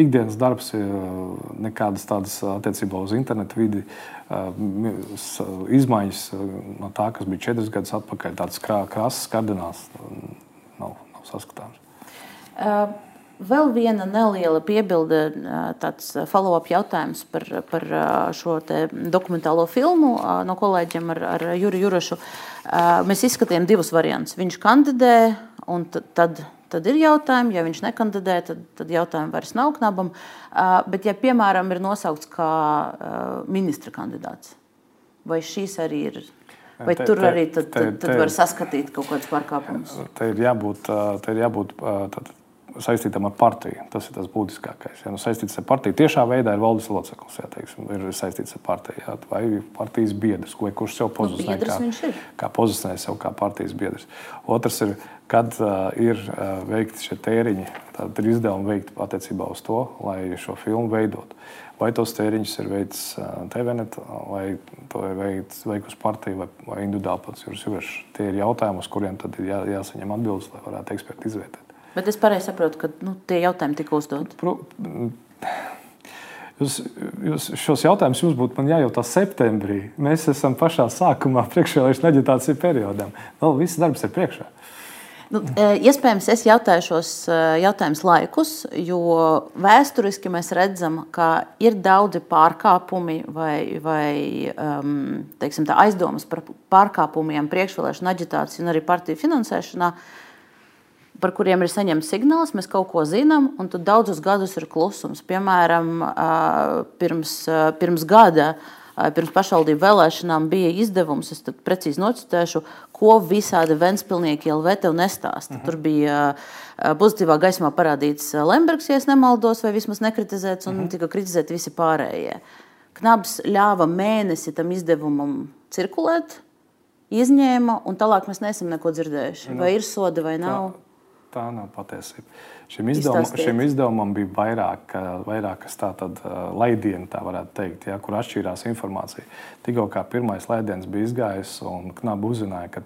Ikdienas darbs ir uh, nekādas tādas attiecībā uz internetu vidi. s- Izmaiņas no tā, kas bija četras gadus atpakaļ, krā- krāsas kardināls nav, nav saskatāms. Vēl viena neliela piebilde, tāds follow-up jautājums par, par šo dokumentālo filmu no kolēģiem ar, ar Juru Jurašu. Mēs izskatījām divus variantus. Viņš kandidē, un tad, tad ir jautājumi. Ja viņš nekandidē, tad, tad jautājumu vairs nav knabam. Bet, ja piemēram ir nosaukts kā ministra kandidāts, vai šīs arī ir? Vai Te- tur arī tad, te- tad, tad te- var saskatīt kaut kādus pārkāpumus? Te ir jābūt, te ir jābūt tad, saistītam ar partiju. Tas ir tas būtiskākais. Ja nu saistīts ar partiju, tiešā veidā ir valdes loceklis, ja teiksim, ir saistīts ar partiju. Jā, vai partijas biedrs, vai kurš sev pozicionē biedrs kā, kā pozicionē sev kā partijas biedrs. Otrs ir, kad uh, ir uh, veikti šie tēriņi, tad ir izdevumi veikt attiecībā uz to, lai šo filmu veidotu. Vai tos tēriņus ir veids uh, TVNet, vai to ir veids veikusi partija vai, vai individuāli pats jūras jūras. Tie ir jautājumi, uz kuriem tad ir jā, jāsaņem atbildes, lai varētu eksperti izvērtēt. Bet es pareizi saprotu, ka nu, tie jautājumi tika uzdoti. Pro- Jūs, jūs šos jautājumus jums būtu man jājautā septembrī. Mēs esam pašā sākumā, priekšvēlēšana aģitācijas periodam. Vēl viss darbs ir priekšā. Nu, e, iespējams, es jautāju šos e, jautājumus laikus, jo vēsturiski mēs redzam, ka ir daudzi pārkāpumi vai, vai um, teiksim, tā, aizdomas par pārkāpumiem priekšvēlēšana aģitācijā un arī partiju finansēšanā. Par kuriem ir saņemts signāls, mēs kaut ko zinām, un tad daudzus gadus ir klusums. Piemēram, pirms, pirms gada, pirms pašvaldību vēlēšanām bija izdevums, es tad precīzi nocitēšu, ko visādi Ventspilnieki LV tev nestāsta. Tur bija pozitīvā gaismā parādīts Lembergs, ja nemaldos, vai vismaz nekritizēts, un tika kritizēti visi pārējie. Knabs ļāva mēnesi tam izdevumam cirkulēt, izņēma, un tālāk mēs neesam neko dzirdējuši. Vai ir sodi vai nav? Tā nav patiesība. Šim Izstāstiet. šim izdevumam bija vairāk, vairākas tādas laidieni, tā varētu teikt, ja, kur atšķīrās informācija. Tikko kā pirmais laidiens bija izgājis un knapi uzzināja, ka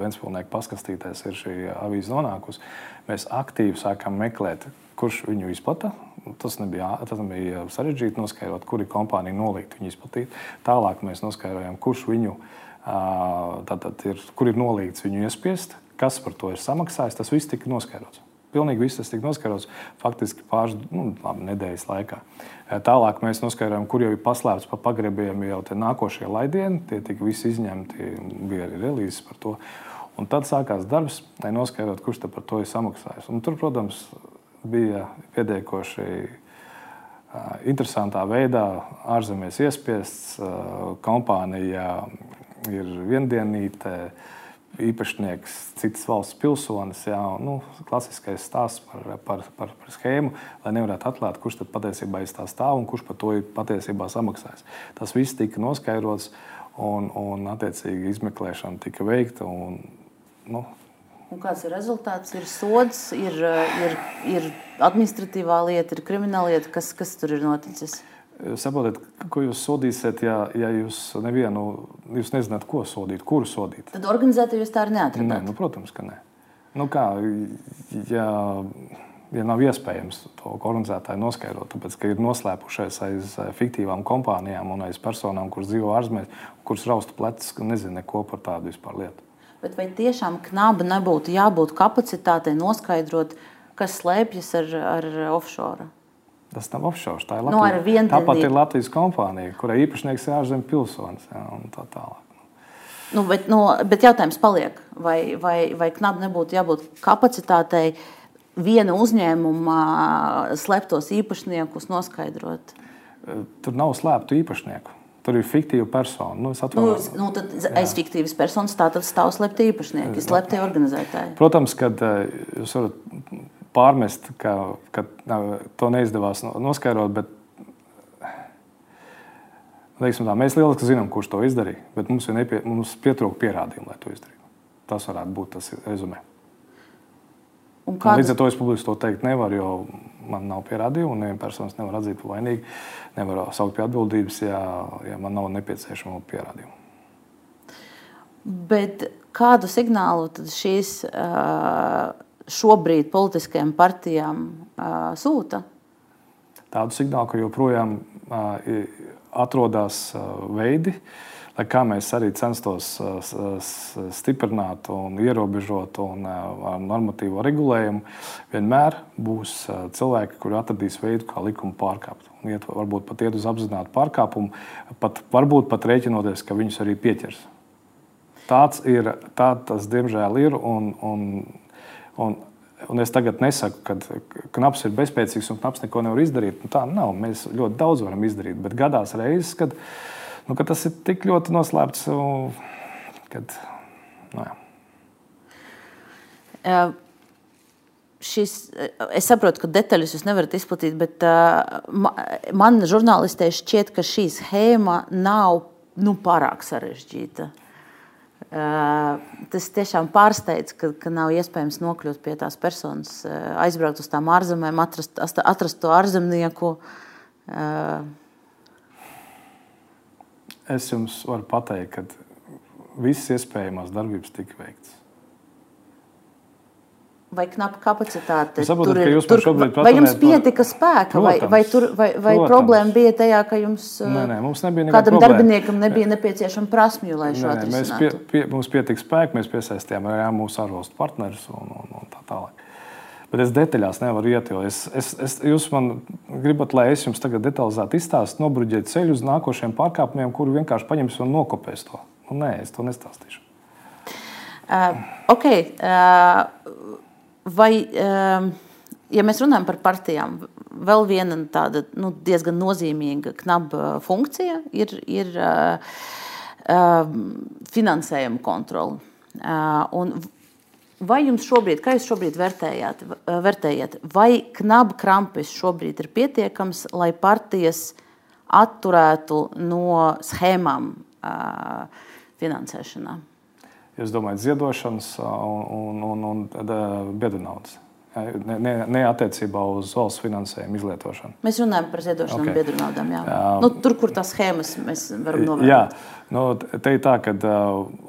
Vēnspilsnieka paskastīties ir šī avīze nonākusi, mēs aktīvi sākām meklēt, kurš viņu izplata. Tas nebija, tas nebija sarežģīti noskaidrot, kuri kompānija nolīgta viņu izplatīt. Tālāk mēs noskaidrojām, kurš viņu tātad, ir, kur ir nolīgts viņu iespiest, kas par to ir samaksājis. Tas viss tika noskaidrots. Pilnīgi viss tas tika noskaidrots faktiski pāris nu, labi, nedēļas laikā. Tālāk mēs noskaidrojām, kur jau ir paslēpts pa pagriebiem jau tie nākošie laidieni. Tie tika visi izņemti, bija arī relīzes par to. Un tad sākās darbs, lai noskaidrotu, kurš par to ir samaksājis. Un tur, protams, bija pietiekoši interesantā veidā ārzemēs iespiests. Kompānija ir viendienīte, īpašnieks, citas valsts pilsonis. Jā, nu, klasiskais stāsts par, par, par, par schēmu, lai nevarētu atklāt, kurš tad patiesībā aiz tā stāv un kurš par to ir patiesībā samaksājis. Tas viss tika noskaidrots un, un attiecīgi izmeklēšana tika veikta. Un, nu, Un kāds ir rezultāts? Ir sods, ir, ir, ir administratīvā lieta, ir krimināla lieta. Kas, kas tur ir noticis? Saprotiet, ko jūs sodīsiet, ja, ja jūs nevienu, jūs nezināt, ko sodīt, kuru sodīt? Tad organizēti jūs tā arī Nē, neatradāt. nu, protams, ka nē. Nu, kā, ja, ja nav iespējams to organizētāju noskaidrot, tāpēc ka ir noslēpušies aiz fiktīvām kompānijām un aiz personām, kuras dzīvo ārzemēs, kuras rausta plecus, ka nezina neko par tādu vispār lietu. Bet vai tiešām knaba nebūtu jābūt kapacitātei noskaidrot, kas slēpjas ar, ar offshore? Tas nav offshore. Tā ir Nu, ar Latvijas, viendienību. tāpat ir Latvijas kompānija, kurai īpašnieks ir ārzemju pilsonis. Jā, un tā tālāk. Nu, bet, nu, bet jautājums paliek, vai, vai, vai knaba nebūtu jābūt kapacitātei viena uzņēmuma slēptos īpašniekus noskaidrot? Tur nav slēptu īpašnieku. Tur ir fiktīva persona. Nu, es Nu, atvainojos. nu, tad aiz fiktīvas personas tā tad stāv slēpti īpašnieki, slēpti organizētāji. Protams, ka jūs varat pārmest, ka, ka to neizdevās no- noskaidrot, bet Teiksim, tā, mēs lieliski zinām, kurš to izdarīja, bet mums, nepie, mums pietrūka pierādījumu, lai to izdarītu. Tas varētu būt tas rezumē. Un Kādas... Līdz ar to es publiski to teikt nevaru, jo man nav pierādījumu, un neviena persona nevar atzīt par vainīgu. Nevaru saukt pie atbildības, ja, ja man nav nepieciešama pierādījuma. bet kādu signālu tad šīs ā, šobrīd politiskajām partijām ā, sūta? Tādu signālu, ka joprojām uh, atrodas uh, veidi, lai kā mēs arī censtos uh, stiprināt un ierobežot un uh, ar normatīvo regulējumu, vienmēr būs uh, cilvēki, kuri atradīs veidu, kā likumu pārkāpt. Un iet, varbūt pat iet uz apzinātu pārkāpumu, pat, varbūt pat rēķinoties, ka viņus arī pieķers. Tāds ir, tā tas diemžēl ir. Un, un, un, un es tagad nesaku, ka knaps ir bezspēcīgs un knaps neko nevar izdarīt. Nu, tā nav. Mēs ļoti daudz varam izdarīt. Bet gadās reizes, kad, nu, kad tas ir tik ļoti noslēpts, kad. Nu, jā. Ā, Šis, es saprotu, ka detaļas jūs nevarat izplatīt, bet uh, ma- man, žurnālistē, šķiet, ka šī schēma nav nu, pārāk sarežģīta. Uh, tas tiešām pārsteidz, ka, ka nav iespējams nokļūt pie tās personas, uh, aizbraukt uz tām ārzemēm, atrast, ast- atrast to ārzemnieku. Uh, Es jums varu pateikt, ka visas iespējamās darbības tika veiktas. Vai knapa kapacitāte? Tur ka jūs tur- šobrīd Vai jums pietika spēka, vai, Protams, vai, tur, vai, vai protams. problēma bija tajā, ka jums uh, Nē, nē, mums nebija nekāda kādam problēma. darbiniekam nebija nepieciešama prasmju, lai šo nē, mēs pie, atrisinātu? pie, mums pietika spēka, mēs piesaistījām arī mūsu ārvalstu partnerus un, un, un tā tālāk. Bet es detaļās nevaru iet, jo es, es, es, jūs man gribat, lai es jums tagad detalizēti izstāstu, nobruģēt ceļu uz nākošiem pārkāpumiem, kuri vienkārši paņems un nokopēs to. Nu, nē, es to nestāstīšu. Uh, ok. Uh, vai, uh, ja mēs runājam par partijām, vēl viena tāda nu, diezgan nozīmīga knaba funkcija ir, ir uh, uh, finansējuma kontrole. Uh, un Vai jums šobrīd, kā jūs šobrīd vērtējat, vērtējat vai knaba krampis šobrīd ir pietiekams, lai partijas atturētu no schēmām finansēšanā? Jūs domājat, ziedošanas un, un, un, un biedru naudas. Ne, ne, ne attiecībā uz valsts finansējumu izlietošanu. Mēs runājam par ziedošanu Ok. okay. biedru naudām. Jā. Jā. Nu, tur, kur tās schēmas mēs varam novērot. Jā, nu, te ir tā, ka,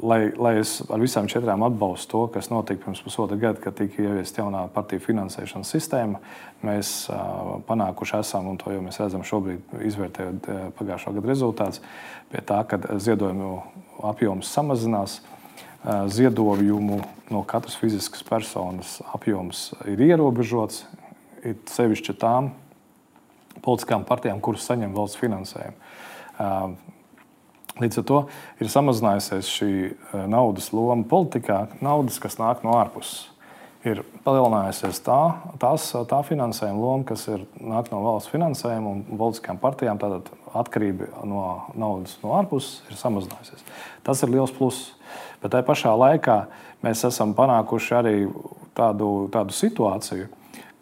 lai, lai es ar visām četrām atbalstu to, kas notika pirms pusotra gada, kad tika ieviesta jaunā partiju finansēšanas sistēma, mēs ā, panākuši esam, un to jau mēs redzam šobrīd, izvērtējot ā, pagājušā gada rezultātus, pie tā, ka ziedojumu apjoms samazinās. Ā, Ziedojumu no katras fiziskas personas apjoms ir ierobežots, ir sevišķi tām politiskām partijām, kuras saņem valsts finansējumu. Ā, Līdz ar to ir samazinājusies šī eh, naudas loma politikā, naudas, kas nāk no ārpuses. Ir palielinājusies tā, tās, tā finansējuma loma, kas ir, nāk no valsts finansējuma un politiskām partijām. Tātad atkarība no naudas no ārpuses ir samazinājusies. Tas ir liels pluss. Bet tajā pašā laikā mēs esam panākuši arī tādu, tādu situāciju,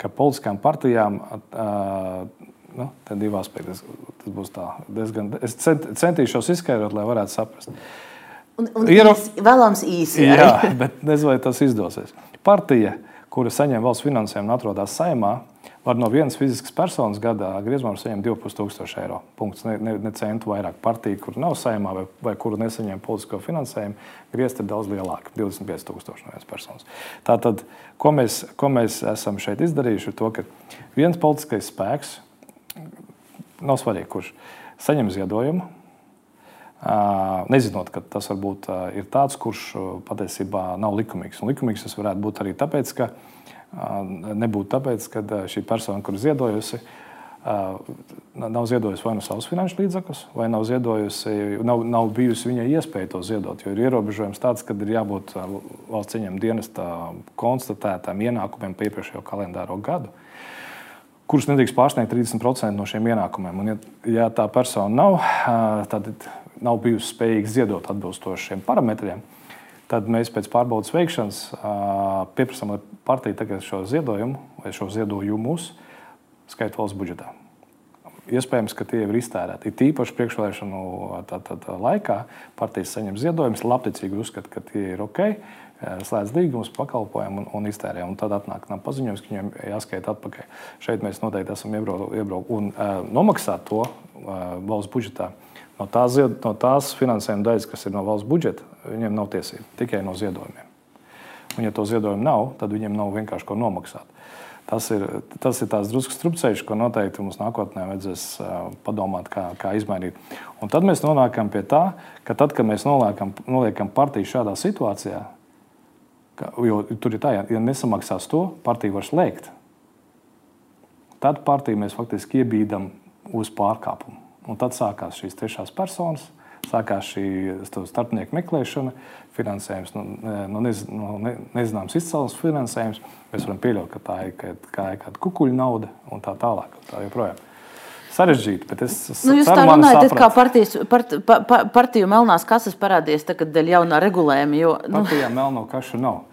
ka politiskām partijām uh, Nu, Tad divi aspekti. Tas, būs tā, diezgan. Es cent, centīšos izskaidrot, lai varētu saprast. Un, un Iero- īsi, vēlams īsi. Jā, bet nezinu, vai tas izdosies. Partija, kura saņem valsts finansējumu un atrodas saimā, var no vienas fiziskas personas gadā griezumā saņemt 2,5 eiro. Punkts. Ne, ne, ne centu vairāk. Partija, kur nav saimā vai, vai kuru nesaņem politisko finansējumu, griezt ir daudz lielāka - 25,000 no vienas personas. Tātad, ko mēs, ko mēs esam šeit izdarījuši, ir to, ka viens politiskais spēks, nav svarīgi, kurš saņem ziedojumu, Nezinot, ka tas varbūt ir tāds, kurš patiesībā nav likumīgs. Un likumīgs tas varētu būt arī tāpēc, ka nebūtu tāpēc, ka šī persona, kur ziedojusi, nav ziedojusi vai nu savus finanšu līdzekļus, vai nav, ziedojusi, nav, nav bijusi viņai iespēja to ziedot. Jo ir ierobežojums tāds, ka ir jābūt valsts ieņem dienesta konstatētām ienākumiem pa iepriekšējo kalendāro gadu kurus nedrīkst pārsniegt 30% no šiem ienākumiem. Un, ja, ja tā persona nav, tad nav bijusi spējīga ziedot atbilstoši šiem parametriem, tad mēs pēc pārbaudas veikšanas pieprasām, lai partija tagad šo ziedojumu vai šo ziedojumus skaita valsts budžetā. iespējams, ka tie ir iztērēti. Ir tīpaši priekšvēlēšanu tā, tā, tā laikā partijas saņem ziedojumus, labticīgi uzskata, ka tie ir ok, slēdz līgumus, pakalpojumu un, un iztērē. Un tad atnāk tam paziņojums, ka viņiem jāskaita atpakaļ. Šeit mēs noteikti esam iebraukuši un uh, nomaksāt to uh, valsts budžetā. No tās, no tās finansējuma daļas, kas ir no valsts budžeta, viņiem nav tiesība tikai no ziedojumiem. Un, ja to ziedojumu nav, tad viņiem nav vienkārši ko nomaksāt. Tas ir, tas ir tāds drusku strupceļš, ko noteikti mums nākotnē vajadzēs padomāt, kā, kā izmainīt. Un tad mēs nonākam pie tā, ka tad, kad mēs noliekam, noliekam partiju šādā situācijā, ka, jo tur ir tā, ja nesamaksās to, partija var slēgt. Tad partiju mēs faktiski iebīdam uz pārkāpumu. Un tad sākās šīs trešās personas, sākās šī starpnieku meklēšana, finansējums, nu, nu, nez, nu, ne, nezināms izcelsmes finansējums. Mēs varam pieļaut, ka tā ir kāda kā kukuļu nauda un tā tālāk. Tā joprojām. Sarežģīti, bet es nu, jūs tā runājat, kā partijas, part, pa, pa, partiju melnās kases parādījies tagad dēļ jaunā regulējuma. Jo, nu. Partijā melno kašu nav.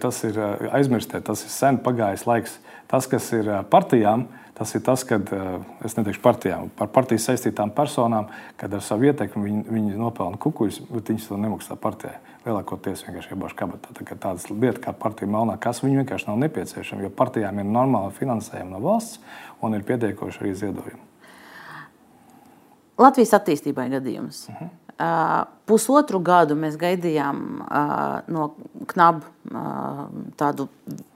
Tas ir aizmirstēt, tas ir sen pagājis laiks. Tas, kas ir partijām, Tas ir tas, kad eh, es neteikšu partijām, par partijas saistītām personām, kad ar savu ietekmi viņi, viņi nopelna kukuļus, bet viņi to nemaksā partijai. Lielākoties vienkārši iebāž kabatā. Tā tādas lietas kā partija melnā, kas viņiem vienkārši nav nepieciešama, jo partijām ir normāla finansējuma no valsts un ir pietiekoši arī ziedojumi. Latvijas attīstībai gadījums. Uh mhm. -huh. Uh, pusotru gadu mēs gaidījām uh, no knaba uh, tādu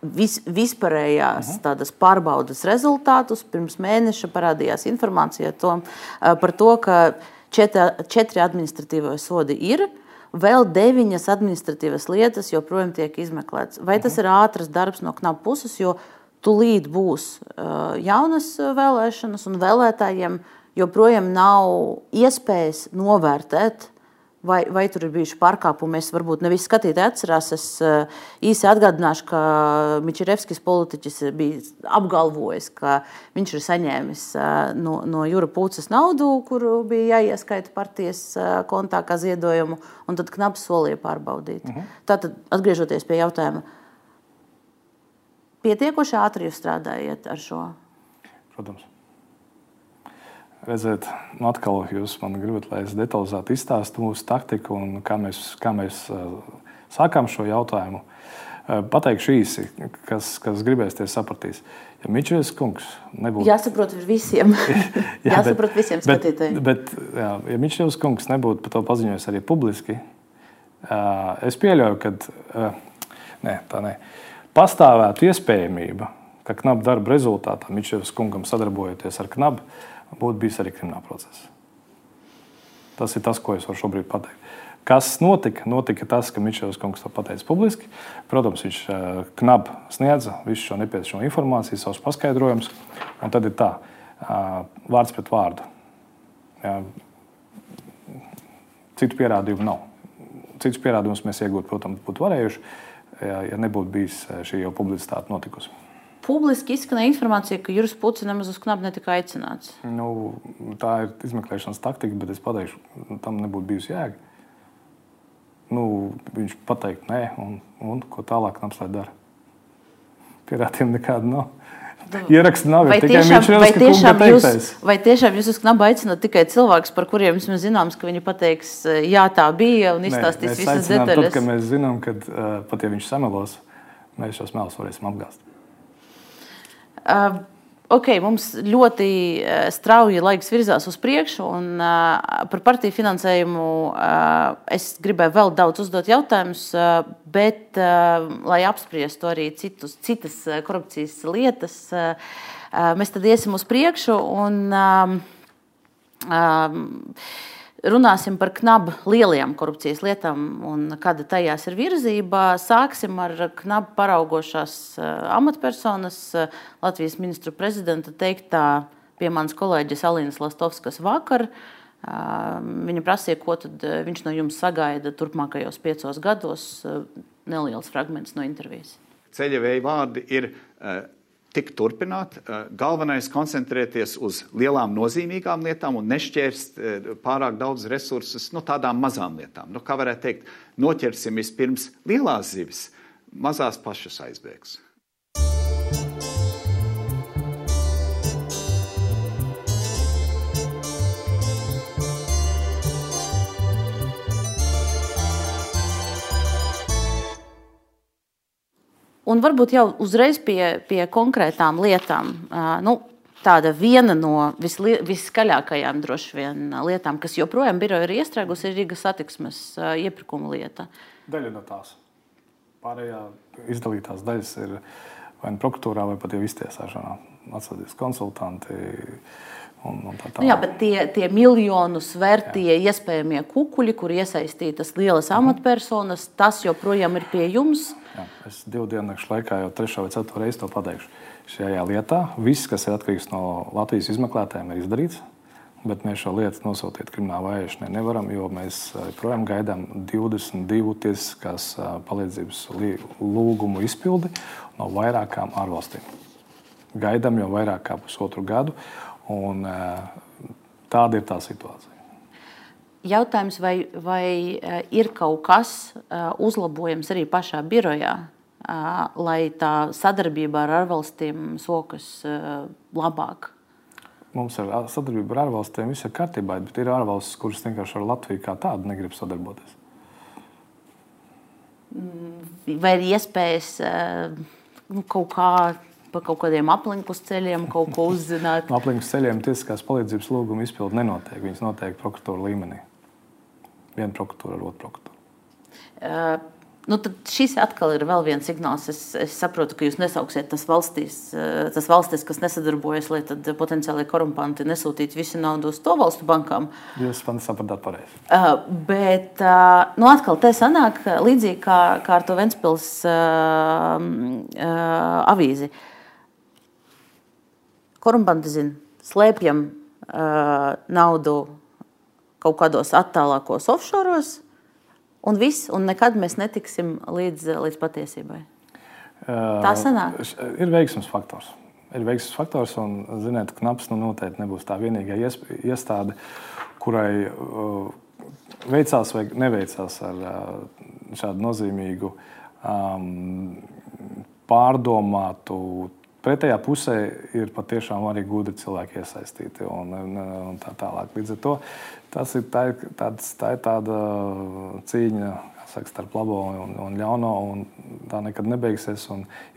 vis, vispārējās uh -huh. pārbaudas rezultātus. Pirms mēneša parādījās informācija to, par to, ka četri, četri administratīvie sodi ir. Vēl deviņas administratīvas lietas joprojām tiek izmeklētas. Vai tas ir ātrs darbs no knaba puses, jo tūlīt būs jaunas vēlēšanas un vēlētājiem uh, joprojām nav iespējas novērtēt. Vai, vai tur ir bijuši pārkāpumi? Es varbūt ne visi skatītāji atcerās. Es uh, īsi atgādināšu, ka Mičerevskis politiķis bija apgalvojis, ka viņš ir saņēmis uh, no, no Jūra Pūces naudu, kuru bija jāieskaita partijas uh, kontā kā ziedojumu, un tad knaps solīja pārbaudīt. Mhm. Tātad, atgriežoties pie jautājuma, pietiekoši ātri jūs strādājat ar šo? Protams redzēt, nu atkal jūs man gribat, lai es detalizēti izstāstu mūsu taktiku un kā mēs, kā mēs sākām šo jautājumu. Pateikšu īsi, kas, kas gribēs, tie sapratīs. Ja Mičels kungs nebūtu. Jāsaprot visiem. jā, Jāsaprot bet, visiem skatītājiem. Bet, bet jā, ja Mičels kungs nebūtu par to paziņojis arī publiski, es pieļauju, ka ne, tā ne. Pastāvētu iespējamība, ka knaba darba rezultātā Mičels kungam sadarbojoties ar knabu, būtu bijis arī krimināla process. Tas ir tas, ko es varu šobrīd pateikt. Kas notika? Notika tas, ka Mičels kungs to pateica publiski. Protams, viņš eh, knapi sniedza visu šo nepieciešamo informāciju, savus paskaidrojumus. Un tad ir tā, eh, vārds pret vārdu. Jā. Citu pierādījumu nav. Citus pierādījumus mēs iegūt, protams, būtu varējuši, ja nebūtu bijis eh, šī jau publicitāte notikusi publiski izskanēja informācija, ka Juris Pucis nemaz uz knapu netika aicināts. Nu, tā ir izmeklēšanas taktika, bet es pateikšu, tam nebūtu bijusi jēga. Nu, viņš pateikt, nē, un, un ko tālāk knaps lai dara. Pierādījumu nekādu nav. Ieraksti nav. Vai tiešām, vai, tiešām jūs, vai tiešām jūs uz knapu aicināt tikai cilvēkus, par kuriem mēs zinām, ka viņi pateiks, jā, tā bija un izstāstīs Nē, visas detaļas? Tad, mēs zinām, ka pat ja viņš samelos, mēs šos melus varēsim apgāzt. Uh, okay, mums ļoti strauji laiks virzās uz priekšu, un uh, par partiju finansējumu uh, es gribēju vēl daudz uzdot jautājumus, uh, bet, lai apspriestu arī citus, citas korupcijas lietas, mēs tad iesim uz priekšu. Un, uh, Runāsim par knabu lielajām korupcijas lietām un kāda tajās ir virzība. Sāksim ar knabu paraugošās eh, amatpersonas eh, Latvijas ministru prezidenta teiktā pie manas kolēģis Alīnas Lastovskas vakar. Eh, viņa prasīja, ko viņš no jums sagaida turpmākajos piecos gados. Neliels fragments no intervijas. Ceļavēja vārdi ir tik turpināt. Eh, galvenais ir koncentrēties uz lielām, nozīmīgām lietām un nešķērst eh, pārāk daudz resursus no tādām mazām lietām. Nu, kā varētu teikt, noķersim vispirms lielās zivis, mazās pašas aizbēgs. Un varbūt jau uzreiz pie, pie konkrētām lietām. Nu, tāda viena no visli, viskaļākajām vien lietām, kas joprojām biroja ir iestrēgusi, ir Rīgas satiksmes iepirkuma lieta. Daļa no tās. Pārējā izdalītās daļas ir vai nu prokuratūrā, vai pat jau iztiesāšanā. Atsūtīs konsultanti. Un, un tā, tā. Nu jā, bet tie, tie miljonus vērtie iespējamie kukuļi, kur iesaistītas lielas amatpersonas, tas joprojām ir pie jums. Jā, es divu dienu laikā jau trešo vai ceturto reizi to pateikšu. Šajā lietā viss, kas ir atkarīgs no Latvijas izmeklētājiem, ir izdarīts. Bet mēs šo lietu nosūtīt krimināla vajāšanai nevaram, jo mēs joprojām gaidām 22 tiesiskās palīdzības lūgumu izpildi no vairākām ārvalstīm. Gaidām jau vairāk kā pusotru gadu, un tāda ir tā situācija. Jautājums, vai, vai eh, ir kaut kas eh, uzlabojams arī pašā birojā, eh, lai tā sadarbība ar ārvalstīm sokas labāk? Mums ir sadarbība ar ārvalstīm, viss ir kārtībā, bet ir ārvalstis, kuras vienkārši ar Latviju kā tādu negrib sadarboties. Mm, vai ir iespējas nu, kaut kā pa kaut kādiem aplinkus ceļiem kaut ko uzzināt? Aplinkus ceļiem tiesiskās palīdzības lūguma izpildi nenotiek. Viņas notiek prokuratūra līmenī viena prokuratūra ar otru prokuratūru. Uh, Nu, šis atkal ir vēl viens signāls. Es, es saprotu, ka jūs nesauksiet tas valstīs, tas valstis, kas nesadarbojas, lai potenciāli korumpanti nesūtītu visu naudu uz to valstu bankām. Jūs man sapratāt pareizi. Uh, bet uh, nu, atkal te sanāk līdzīgi kā, kā ar to Ventspils uh, uh, avīzi. Korumpanti zina, slēpjam uh, naudu kaut kādos attālākos offšoros, un viss, un nekad mēs netiksim līdz, līdz patiesībai. Tā sanāk. Ir veiksmes faktors. Ir veiksmes faktors, un ziniet, knaps nu noteikti nebūs tā vienīgā iestāde, kurai uh, veicās vai neveicās ar uh, šādu nozīmīgu, um, pārdomātu Pretējā pusē ir patiešām arī gudri cilvēki iesaistīti un, un tā tālāk. Līdz ar to tas ir, tā, tāds, tā ir tāda cīņa saka, starp labo un, un ļauno, un tā nekad nebeigsies.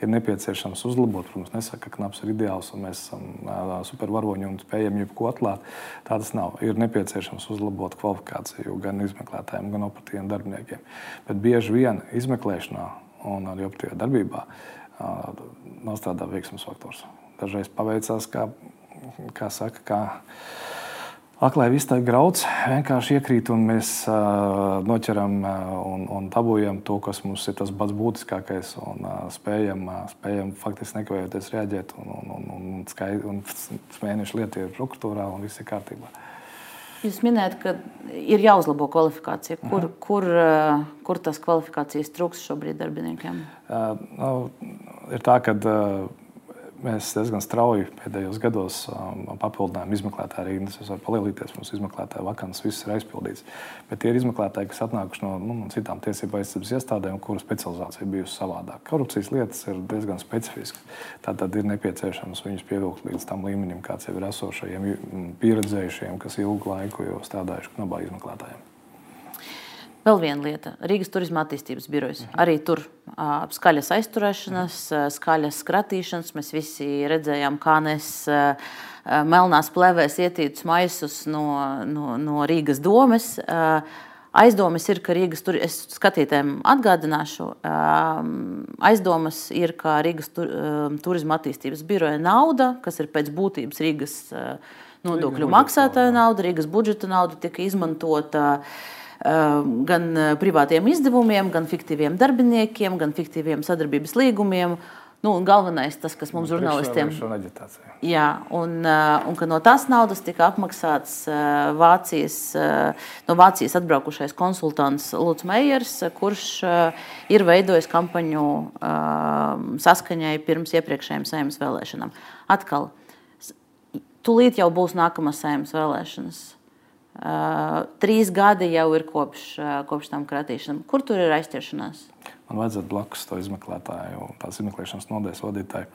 Ir nepieciešams uzlabot. Protams, nesaka, ka knaps ir ideāls un mēs esam supervaroņi un spējam jebko atklāt. Tā tas nav. Ir nepieciešams uzlabot kvalifikāciju gan izmeklētājiem, gan operatīviem darbiniekiem. Bet bieži vien izmeklēšanā un arī operatīvā darbībā nostrādā veiksmes faktors. Dažreiz paveicās, kā, kā saka, kā aklai viss tā grauds, vienkārši iekrīt un mēs uh, noķeram uh, un, un dabūjam to, kas mums ir tas pats būtiskākais un uh, spējam, uh, spējam faktiski nekavējoties reaģēt un, un, un, un, skaid, un smēnešu lieta ir prokuratūrā un viss ir kārtībā. Jūs minējat, ka ir jāuzlabo kvalifikācija. Kur, Aha. kur, eh, kur tas kvalifikācijas trūks šobrīd darbiniekiem? Uh, nu, ir tā, ka uh, mēs diezgan strauji pēdējos gados um, papildinājām izmeklētāju rindas. Es varu palielināties, mums izmeklētāju vakants, viss ir aizpildīts. Bet tie ir izmeklētāji, kas atnākuši no nu, citām tiesību aizsardzības iestādēm, kuru specializācija bijusi savādāka. Korupcijas lietas ir diezgan specifiskas. Tātad ir nepieciešams viņus pievilkt līdz tam līmenim, kāds jau ir esošajiem pieredzējušiem, kas ilgu laiku jau strādājuši knabā izmeklētājiem. Vēl viena lieta - Rīgas turisma attīstības birojas. Arī tur uh, skaļas aizturēšanas, uh, skaļas skratīšanas. Mēs visi redzējām, kā nes uh, melnās plēvēs ietītus maisus no, no, no Rīgas domes. Uh, Aizdomas ir, ka Rīgas tur, es skatītājiem atgādināšu, aizdomas ir, ka Rīgas tur, turisma attīstības biroja nauda, kas ir pēc būtības Rīgas nodokļu maksātāja nauda, Rīgas budžeta nauda, tika izmantota uh, gan privātiem izdevumiem, gan fiktīviem darbiniekiem, gan fiktīviem sadarbības līgumiem. Nu, galvenais, tas, kas mums, žurnālistiem, ir, un, eh, un ka no tās naudas tika apmaksāts Vācijas, no Vācijas atbraukušais konsultants Lūks Meijers, kurš ir veidojis kampaņu saskaņai pirms iepriekšējām saimnes vēlēšanām. Atkal, tūlīt jau būs nākamās saimnes vēlēšanas. Uh, trīs gadi jau ir kopš, uh, kopš tam kratīšanām. Kur tur ir aizķeršanās? Man vajadzētu blakus to izmeklētāju, tās izmeklēšanas nodeļas vadītāju.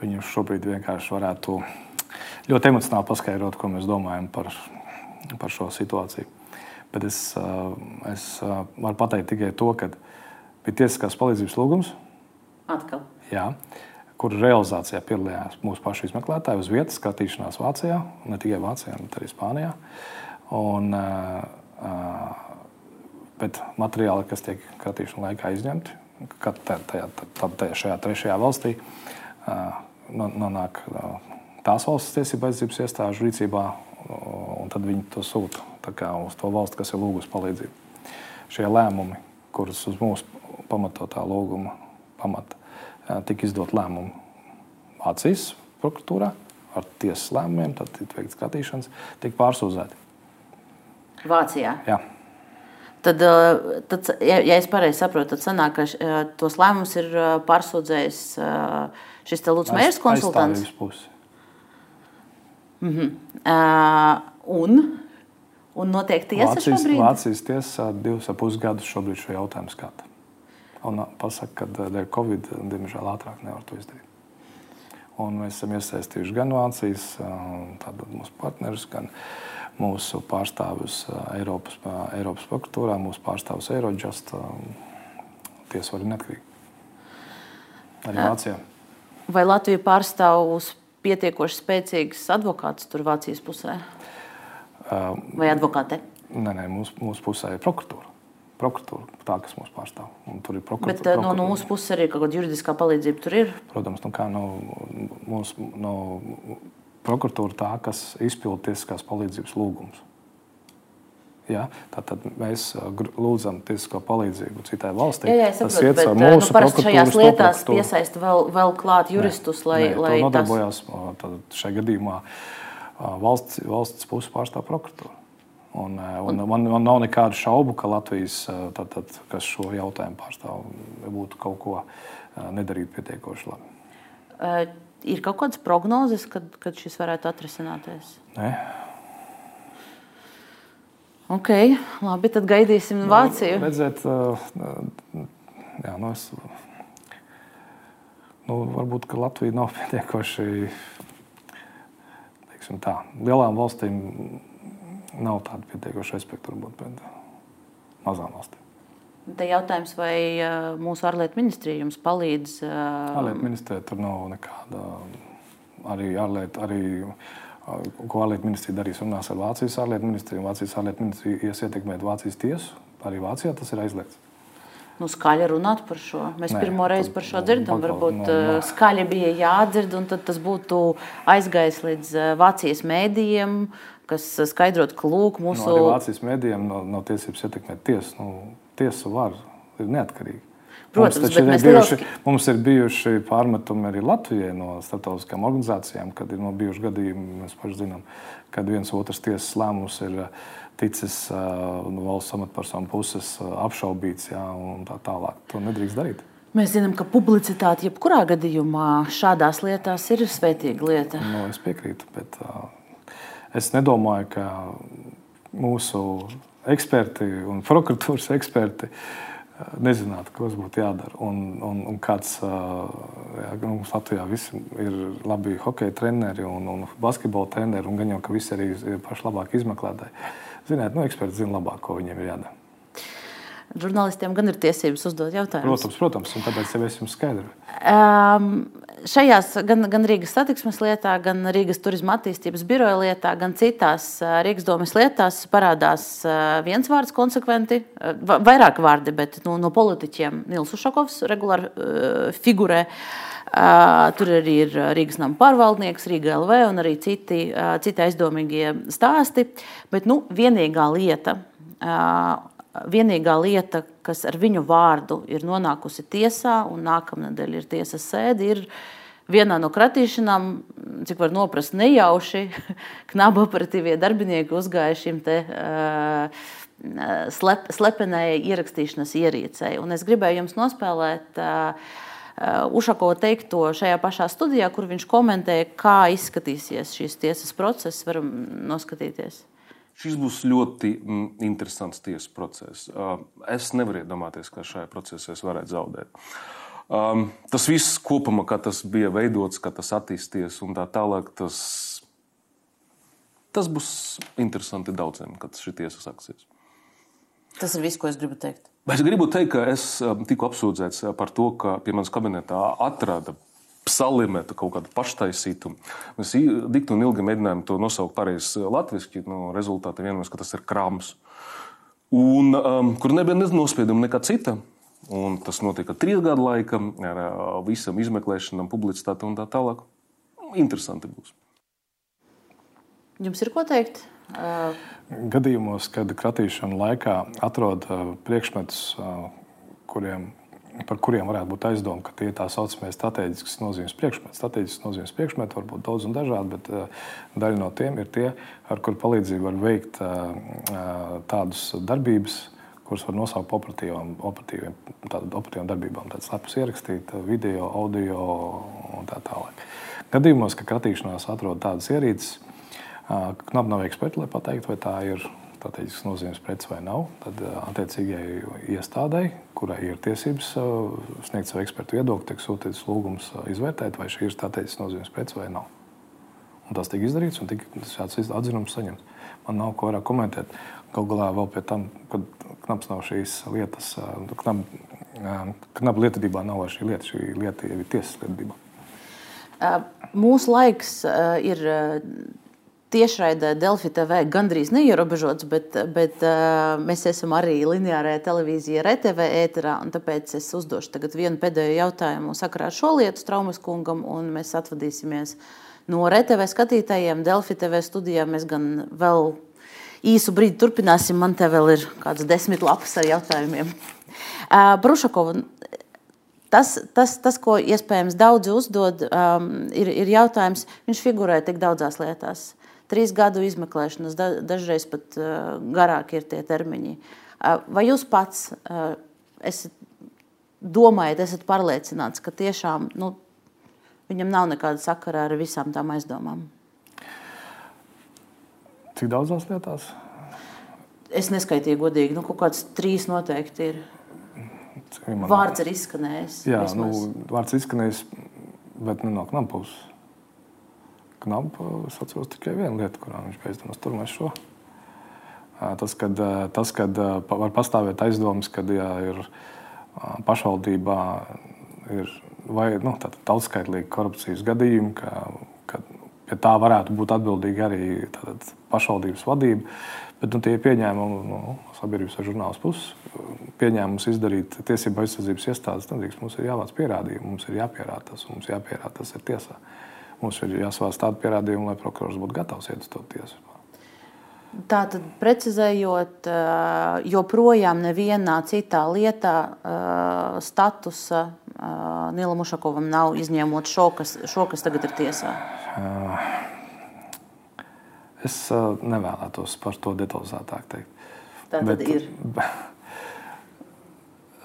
Viņu šobrīd vienkārši varētu ļoti emocionāli paskaidrot, ko mēs domājam par, par šo situāciju. Bet es, uh, es varu pateikt tikai to, ka bija tiesiskās palīdzības lūgums. Atkal. Jā, kur realizācijā piedalījās mūsu pašu izmeklētāji uz vietas, skatīšanās Vācijā, ne tikai Vācijā, bet arī Spānijā. Un, bet materiāli, kas tiek skatīšanas laikā izņemti, kad tajā, tajā, šajā trešajā valstī nonāk tās valsts tiesība aizsardzības iestāžu rīcībā, un tad viņi to sūta uz to valsti, kas ir lūgusi palīdzību. Šie lēmumi, kurus uz mūsu pamatotā lūguma pamata tika izdot lēmumu Vācijas prokuratūrā ar tiesas lēmumiem, tad tika veikts skatīšanas, tika pārsūdzēti. Vācijā? Jā. Tad, tad, ja, es pareizi saprotu, tad sanāk, ka tos lēmumus ir pārsūdzējis šis Lūdzu Mērs konsultants. Mm -hmm. uh, un, un notiek tiesa Vācijas, šobrīd? Vācijas tiesa divus ap pus gadus šobrīd šo jautājumu skata. Un pasaka, ka dēļ Covid, diemžēl, ātrāk nevar to izdarīt. Un mēs esam iesaistījuši gan Vācijas mūsu partnerus, gan mūsu pārstāvjus Eiropas, Eiropas prokuratūrā, mūsu pārstāvjus Eirodžast. Tiesa var ir neatkarīga. Arī Vācijā. Vai Latvija pārstāv uz pietiekoši spēcīgs advokāts tur Vācijas pusē? Vai advokāte? Nē, nē mūsu, mūsu pusē ir prokuratūra. Prokuratūra tā, kas mūs pārstāv. Un tur ir prokuratūra. Bet no, no mūsu puses arī kaut kāda juridiskā palīdzība tur ir? Protams, nu kā no, mūsu, no prokuratūra tā, kas izpilda tiesiskās palīdzības lūgumus. Ja? Tātad mēs lūdzam tiesisko palīdzību citai valstī. Jā, jā, es saprotu, bet nu, mūsu nu, parasti šajās lietās piesaista vēl, vēl klāt juristus, nē, lai, nē, lai nodarbojās tas... šajā gadījumā valsts, valsts puses pārstāv prokuratūru. Un, un man, man nav nekādu šaubu, ka Latvijas, tad, tad, kas šo jautājumu pārstāv, būtu kaut ko nedarīt pietiekoši labi. Uh, ir kaut kādas prognozes, kad, kad šis varētu atrisināties? Nē. Ok, labi, tad gaidīsim nu, Vāciju. Redzēt, jā, nu es, nu, varbūt Latvija nav pietiekoši tā. Lielām valstīm nav tāda pietiekoša respekta, varbūt, bet mazām valstīm. Te jautājums, vai mūsu ārlietu ministrija jums palīdz? Ārlietu ministrija tur nav nekāda. Arī ārlietu, arī ko ārlietu ministrija darīs, runās ar Vācijas ārlietu ministriju. Vācijas ārlietu ministrija ies ietekmēt Vācijas tiesu. Arī Vācijā tas ir aizliegts. Nu, skaļi runāt par šo. Mēs Nē, pirmo reizi par šo dzirdam. Varbūt no, no. skaļi bija jādzird, un tas būtu aizgājis līdz Vācijas mēdījiem, kas skaidrot, ka lūk, mūsu. No, Vācijas mēdījiem nav no, no tiesības ietekmēt tiesu. Nu, tiesa var ir neatkarīga. Protams, mums, ir bijuši, lieliski... mums ir bijuši pārmetumi arī Latvijai no starptautiskām organizācijām, kad ir no bijuši gadījumi, mēs paši zinām, kad viens otrs tiesas lēmums ir ticis no valsts amatpersonu puses apšaubīts jā, un tā tālāk. To nedrīkst darīt. Mēs zinām, ka publicitāte jebkurā gadījumā šādās lietās ir svētīga lieta. No, nu, es piekrītu, bet uh, es nedomāju, ka mūsu eksperti un prokuratūras eksperti uh, nezinātu, kas būtu jādara. Un, un, un kāds jā, mums Latvijā ir labi hokeja treneri un, un basketbola treneri, un gan jau, ka visi arī ir paši labāk izmeklētāji. Ziniet, nu, eksperti zina labāk, ko viņiem ir jādara. Žurnālistiem gan ir tiesības uzdot jautājumus. Protams, protams, un tāpēc jau es jums skaidroju. Um, šajās gan, gan Rīgas satiksmes lietā, gan Rīgas turisma attīstības biroja lietā, gan citās Rīgas domas lietās parādās viens vārds konsekventi, vairāk vārdi, bet nu, no politiķiem Nils Ušakovs regulāri uh, figurē. Uh, tur arī ir Rīgas nama pārvaldnieks, Rīga LV un arī citi, uh, citi aizdomīgie stāsti. Bet nu, vienīgā lieta, uh, vienīgā lieta, kas ar viņu vārdu ir nonākusi tiesā, un nākamnedēļ ir tiesas sēde, ir vienā no kratīšanām, cik var noprast nejauši, knaba operatīvie darbinieki uzgāja šim te. Uh, slep, slepenai ierakstīšanas ierīcei. Un es gribēju jums nospēlēt uh, Ušako teikto šajā pašā studijā, kur viņš komentēja, kā izskatīsies šīs tiesas process. Varam noskatīties. Šis būs ļoti mm, interesants tiesas process. Uh, es nevaru iedomāties, ka šajā procesā es varētu zaudēt. Um, tas viss kopumā, kā tas bija veidots, kā tas attīstīsies un tā tālāk, tas, tas būs interesanti daudziem, kad šī tiesa sāksies. Tas ir viss, ko es gribu teikt. Es gribu teikt, ka es tiku apsūdzēts par to, ka pie manas kabinetā atrada salimētu kaut kādu paštaisītu. Mēs dikti un ilgi mēģinājām to nosaukt pareizi latviešu, no rezultāta vienojāmies, ka tas ir krāms. Un um, kur nebija nospieduma nekā cita. Un tas notika trīs gadu laikā ar uh, visam izmeklēšanām, publicitāti un tā tālāk. Interesanti būs. Jums ir ko teikt? Uh... Gadījumos, kad kratīšana laikā atrod uh, priekšmetus, uh, kuriem par kuriem varētu būt aizdoma, ka tie ir tā saucamie strateģiskas nozīmes priekšmeti. Strateģiskas nozīmes priekšmeti var būt daudz un dažādi, bet uh, daļa no tiem ir tie, ar kuru palīdzību var veikt uh, uh, tādas darbības, kuras var nosaukt par operatīvām, operatīviem, operatīvām darbībām. Tādas slepus ierakstīt, video, audio un tā tālāk. Gadījumos, ka kratīšanās atrod tādas ierīces, knapi nav eksperti, lai pateiktu, vai tā ir strateģisks nozīmes preci vai nav, tad eh, attiecīgajai iestādēji, kurai ir tiesības eh, sniegt savu ekspertu viedokli, tiek sūtīts lūgums eh, izvērtēt, vai šī ir strateģisks nozīmes preci vai nav. Un tas tika izdarīts, un tika šāds atzinums saņemts. Man nav ko vairāk komentēt. Galu galā vēl pie tam, kad knaps nav šīs lietas, knap, knap lietotībā nav šī lieta, šī lieta ir tiesas lietotībā. Mūsu laiks ir tiešraidē Delfi TV gandrīz neierobežots, bet, bet uh, mēs esam arī lineārajā televīzijā, RTV ēterā. Tāpēc es uzdošu tagad vienu pēdējo jautājumu sakarā ar šo lietu Straumas kungam, un mēs atvadīsimies no RTV skatītājiem. Delfi TV studijā mēs gan vēl īsu brīdi turpināsim. Man te vēl ir kāds desmit lapas ar jautājumiem. Uh, Brušakova, Tas, tas, tas, ko iespējams daudzi uzdod, um, ir, ir jautājums, viņš figurē tik daudzās lietās trīs gadu izmeklēšanas, da, dažreiz pat garāki ir tie termiņi. Vai jūs pats esat, domājat, esat pārliecināts, ka tiešām nu, viņam nav nekāda sakara ar visām tām aizdomām? Cik daudzās lietās? Es neskaitīju godīgi. Nu, kaut kāds trīs noteikti ir. Man... Vārds ir izskanējis. Jā, vismaz. nu, vārds izskanējis, bet ne no knapas knapu, es atceros tikai vienu lietu, kurā viņš aizdomās, tur mēs šo. Tas, kad, tas, kad var pastāvēt aizdomas, kad jā, ir pašvaldībā ir vai, nu, tautskaitlīgi korupcijas gadījumi, ka, ka pie tā varētu būt atbildīga arī tātad, pašvaldības vadība. Bet nu, tie pieņēmumi no nu, sabiedrības vai žurnālistu puses. Pieņēmums izdarīt tiesību aizsardzības iestādes nedrīkst. Mums ir jāvāc pierādījumi, mums ir jāpierāda tas, mums jāpierāda tas ir tiesā. Uh, Mums ir jāsvāst tādu pierādījumu, lai prokurors būtu gatavs iet uz to tiesu. Tā tad, precizējot, joprojām nevienā citā lietā statusa Nilam Ušakovam nav izņemot šo, kas, šo, kas tagad ir tiesā. Es nevēlētos par to detalizētāk teikt. Tā tad Bet, ir.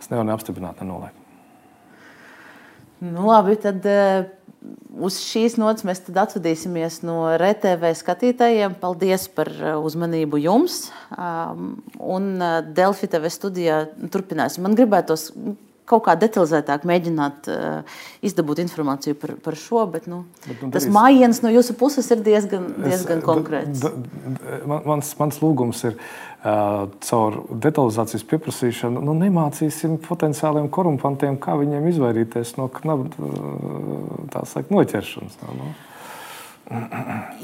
Es nevaru neapstiprināt, nenoliekt. Nu, labi, tad uz šīs nots mēs atvadīsimies no RTV skatītājiem. Paldies par uh, uzmanību jums. Um, un uh, Delfi TV studijā turpināsim. Man gribētos kaut kā detalizētāk mēģināt uh, izdabūt informāciju par, par šo, bet, nu, bet nu, tas mājiņas no jūsu puses ir diezgan, diezgan es, konkrēts. Mans, mans lūgums ir caur detalizācijas pieprasīšanu, nu, nemācīsim potenciāliem korumpantiem, kā viņiem izvairīties no knaba saka, noķeršanas. Nu.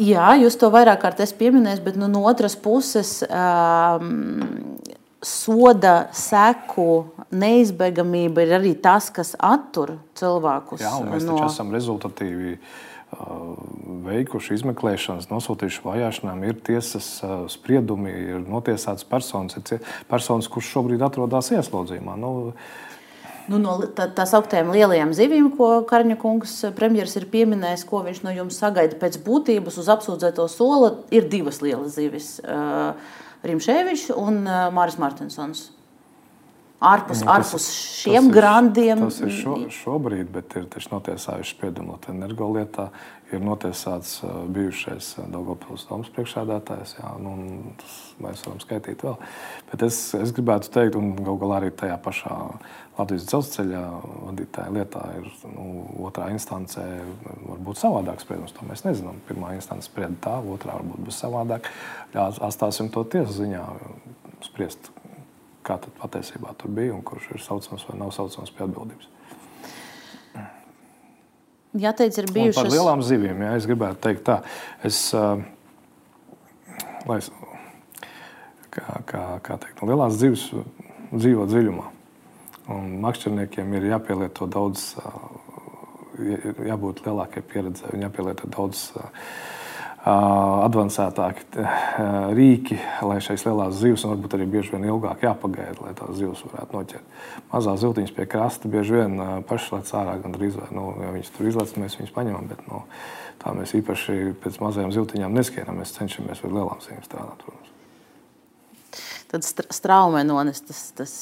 Jā, jūs to vairāk kārt esat pieminējis, bet nu, no otras puses. Um, soda seku neizbēgamība ir arī tas, kas attur cilvēkus. Jā, mēs no... taču esam rezultatīvi uh, veikuši izmeklēšanas, nosūtījuši vajāšanām, ir tiesas spriedumi, ir notiesāts personas, ir personas, kurš šobrīd atrodas ieslodzījumā. Nu, Nu, no tā, tā sauktējiem lielajiem zivīm, ko Karņa kungs premjeras ir pieminējis, ko viņš no jums sagaida pēc būtības uz apsūdzēto sola, ir divas lielas zivis. Uh, Rimšēvičs un Māris Martinsons. Ārpus, nu, ārpus šiem tas grandiem. Tas ir šo, šobrīd, bet ir notiesājuši spriedumu no energolietā. Ir notiesāts bijušais Daugopils domas priekšsēdētājs. Jā, nu, mēs varam skaitīt vēl. Bet es, es gribētu teikt, un galu galā arī tajā pašā Latvijas dzelzceļa vadītāja lietā ir nu, otrā instancē, varbūt savādāk spriedums. To mēs nezinām. Pirmā instance sprieda tā, otrā varbūt būs savādāk. Atstāsim to tiesas ziņā spriest, kā tad patiesībā tur bija un kurš ir saucams vai nav saucams pie atbildības. Jāteic, ir Un bijušas par lielām zivīm, ja es gribētu teikt tā, es, uh, lai kā, kā, kā teikt, lielās zivis dzīvo dziļumā. Un makšķerniekiem ir jāpielieto daudz, ir jābūt lielākai pieredzei, un jāpielieto daudz uh, avansētāki rīki, lai šīs lielās zivs, un varbūt arī bieži vien ilgāk jāpagaida, lai tās zivs varētu noķert. Mazā ziltiņas pie krasta bieži vien pašas lec ārā, gan drīz vai nu, ja viņas tur izlec, mēs viņus paņemam. Bet, nu, tā mēs īpaši pēc mazajām ziltiņām neskienam, mēs cenšamies ar lielām zivīm strādāt. Protams. Tad straumē nonest tas, tas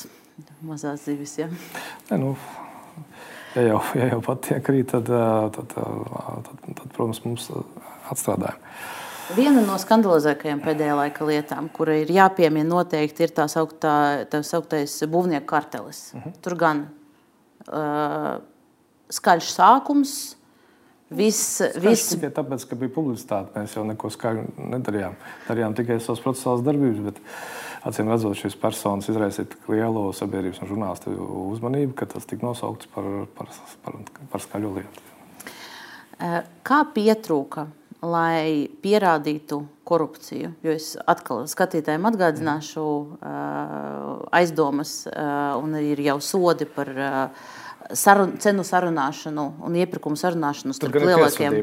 mazās zivis. Ja? Ne, nu, ja jau, ja jau pat tiek krīt, tad, tad, tad, tad, tad, protams, mums atstrādājumi. Viena no skandalizētākajām pēdējā laika lietām, kura ir jāpiemina noteikti, ir tā sauktais būvnieku kartelis. Uh -huh. Tur gan uh, skaļš sākums, viss. viss... Tikai tāpēc, ka bija publicitāte, mēs jau neko skaļu nedarījām. Darījām tikai savas procesuālās darbības. Bet... Acīm redzot, šīs personas izraisīja tik lielu sabiedrības un žurnālistu uzmanību, ka tas tika nosaukts par, par, par, par skaļu lietu. Kā pietrūka lai pierādītu korupciju. Jo es atkal skatītājiem atgādināšu aizdomas, un ir jau sodi par sarun, cenu sarunāšanu un iepirkumu sarunāšanu starp lielākiem.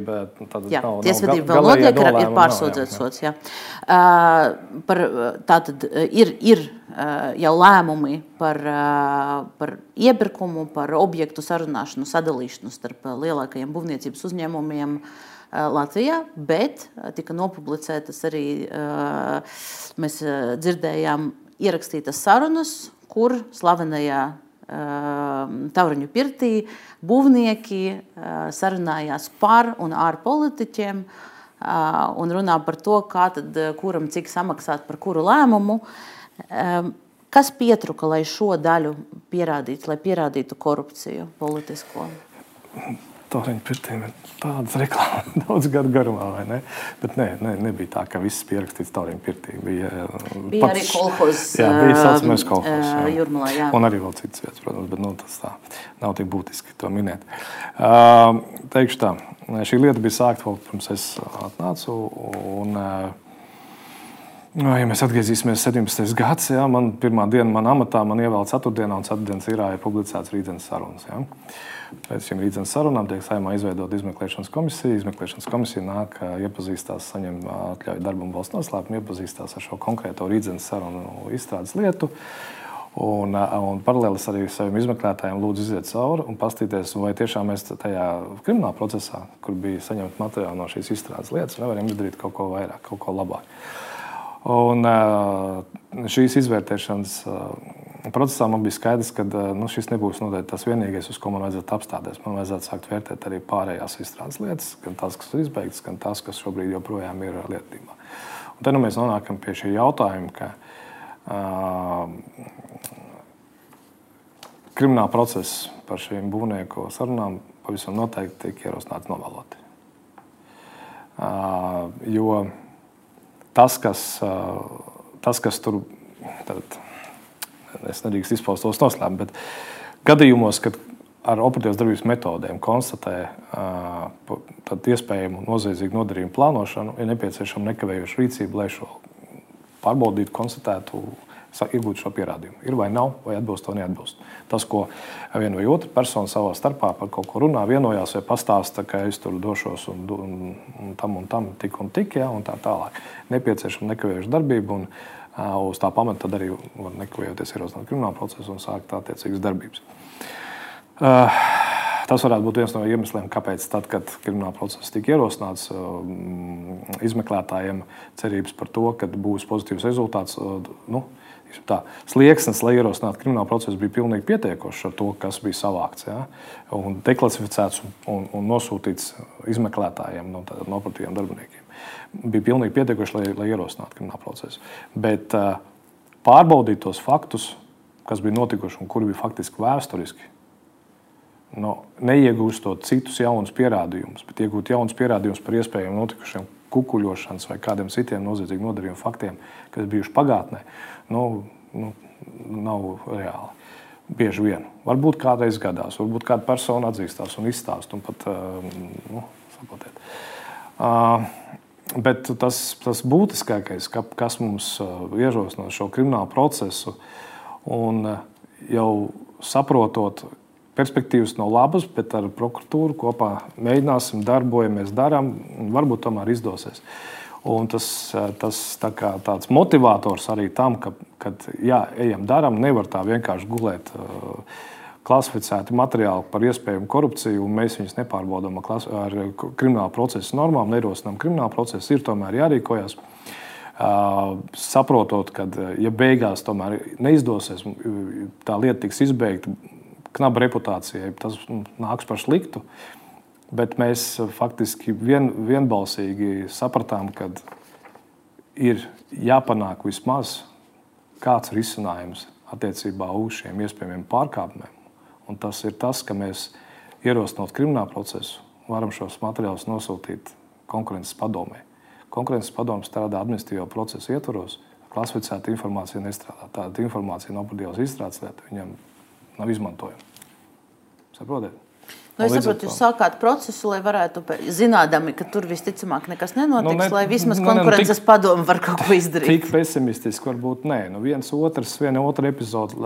Jā, nav, tiesvedība vēl notiek, ir, ir pārsūdzēts sots. Jā. Uh, par, tātad ir, ir uh, jau lēmumi par, uh, par iepirkumu, par objektu sarunāšanu, sadalīšanu starp lielākajiem būvniecības uzņēmumiem. Latvijā, bet tika nopublicētas arī, mēs dzirdējām, ierakstītas sarunas, kur slavenajā Tauriņu pirtī būvnieki sarunājās par un ar politiķiem un runā par to, kā tad, kuram cik samaksāt par kuru lēmumu. Kas pietruka, lai šo daļu pierādītu, lai pierādītu korupciju politisko? Tauriņu pirtīm ir tādas reklāmas daudz gadu garumā, vai ne? Bet nē, nē nebija tā, ka viss pierakstīts Tauriņu pirtī. Bija, bija pats, arī kolhozs. Jā, bija saucamais kolhozs. Jā. Jūrmalā, jā. Un arī vēl citas vietas, protams, bet nu, tas tā nav tik būtiski to minēt. Uh, teikšu tā, šī lieta bija sākta vēl pirms es atnācu. Un, uh, Nu, ja mēs atgriezīsimies 17. gadsimtā, man pirmā diena manā amatā man ievēlēta ceturtdienā, un ceturtdienas ir publicēts rītdienas sarunas. Ja? Pēc šīm rītdienas sarunām tiek saimā izveidota izmeklēšanas komisija. Izmeklēšanas komisija nāk, iepazīstās, saņem atļauju darbam valsts noslēpumu, iepazīstās ar šo konkrēto rītdienas sarunu izstrādes lietu. Un, un paralēli arī saviem izmeklētājiem lūdzu iziet cauri un paskatīties, vai tiešām mēs tajā krimināla procesā, kur bija saņemta materiāli no šīs izstrādes lietas, nevaram izdarīt kaut ko vairāk, kaut ko labāk. Un šīs izvērtēšanas procesā man bija skaidrs, ka nu, šis nebūs noteikti tas vienīgais, uz ko man vajadzētu apstāties. Man vajadzētu sākt vērtēt arī pārējās izstrādes lietas, gan tās, kas ir izbeigtas, gan tās, kas šobrīd joprojām ir lietotībā. Tad nu, mēs nonākam pie šī jautājuma, ka uh, krimināla process par šīm būvnieku sarunām pavisam noteikti tiek ierosināts novēloti. Uh, tas, kas, tas, kas tur tad, es nedrīkst izpaust tos noslēpumus, bet gadījumos, kad ar operatīvas darbības metodēm konstatē iespējamu noziedzīgu nodarījumu plānošanu, ir nepieciešama nekavējoša rīcība, lai šo pārbaudītu, konstatētu, iegūt šo pierādījumu. Ir vai nav, vai atbilst vai neatbilst. Tas, ko viena vai otra persona savā starpā par kaut ko runā, vienojās vai pastāsta, ka es tur došos un, un, un tam un tam tik un tik, ja, un tā tālāk. Nepieciešama nekavējoša darbība. Un, Uz tā pamata arī var nekavējoties ierosināt kriminālu procesu un sākt attiecīgas darbības. Uh, Tas varētu būt viens no iemesliem, kāpēc, tad, kad krimināla process tika ierosināts, izmeklētājiem cerības par to, ka būs pozitīvs rezultāts. Nu, Tā, slieksnis, lai ierosinātu kriminālu procesu, bija pilnīgi pietiekošs ar to, kas bija savākts. Ja? Un deklasificēts un, un nosūtīts izmeklētājiem, no, tā, no operatīviem darbiniekiem. Bija pilnīgi pietiekoši, lai, lai ierosinātu kriminālu procesu. Bet uh, pārbaudīt tos faktus, kas bija notikuši un kuri bija faktiski vēsturiski, no, neiegūstot citus jaunus pierādījumus, bet iegūt jaunus pierādījumus par iespējām notikušiem kukuļošanas vai kādiem citiem noziedzīgiem nodarījumiem faktiem, kas bijuši pagātnē, nu, nu, nav reāli. Bieži vien. Varbūt kādreiz gadās, varbūt kāda persona atzīstās un izstāsta. Pat, nu, saprotiet. Uh, bet tas, tas būtiskākais, kas mums ierosina šo kriminālu procesu, un jau saprotot perspektīvas no labas, bet ar prokuratūru kopā mēģināsim, darbojamies, darām, un varbūt tomēr izdosies. Un tas tas tā kā, tāds motivators arī tam, ka, kad jā, ejam, darām, nevar tā vienkārši gulēt. Uh, klasificēti materiāli par iespējamu korupciju, un mēs viņus nepārbaudām ar kriminālu procesu normām, nerosinām kriminālu procesu, ir tomēr jārīkojas. Uh, saprotot, ka, ja beigās tomēr neizdosies, tā lieta tiks izbeigta, knaba reputācijai, tas nāks par sliktu. Bet mēs faktiski vien, vienbalsīgi sapratām, ka ir jāpanāk vismaz kāds risinājums attiecībā uz šiem iespējamiem pārkāpumiem. Un tas ir tas, ka mēs ierosinot kriminālu procesu, varam šos materiālus nosūtīt konkurences padomē. Konkurences padome strādā administratīvo procesu ietvaros, klasificēta informācija nestrādā. Tāda informācija no operatīvās izstrādes lietas viņam nav izmantojama. Saprotiet? Nu, es saprotu, jūs sākāt procesu, lai varētu, zinādami, ka tur visticamāk nekas nenotiks, nu, ne, lai vismaz nu, konkurences tik, padomu var kaut ko izdarīt. Tik pesimistiski varbūt nē. Nu, viens otrs, viena otra epizode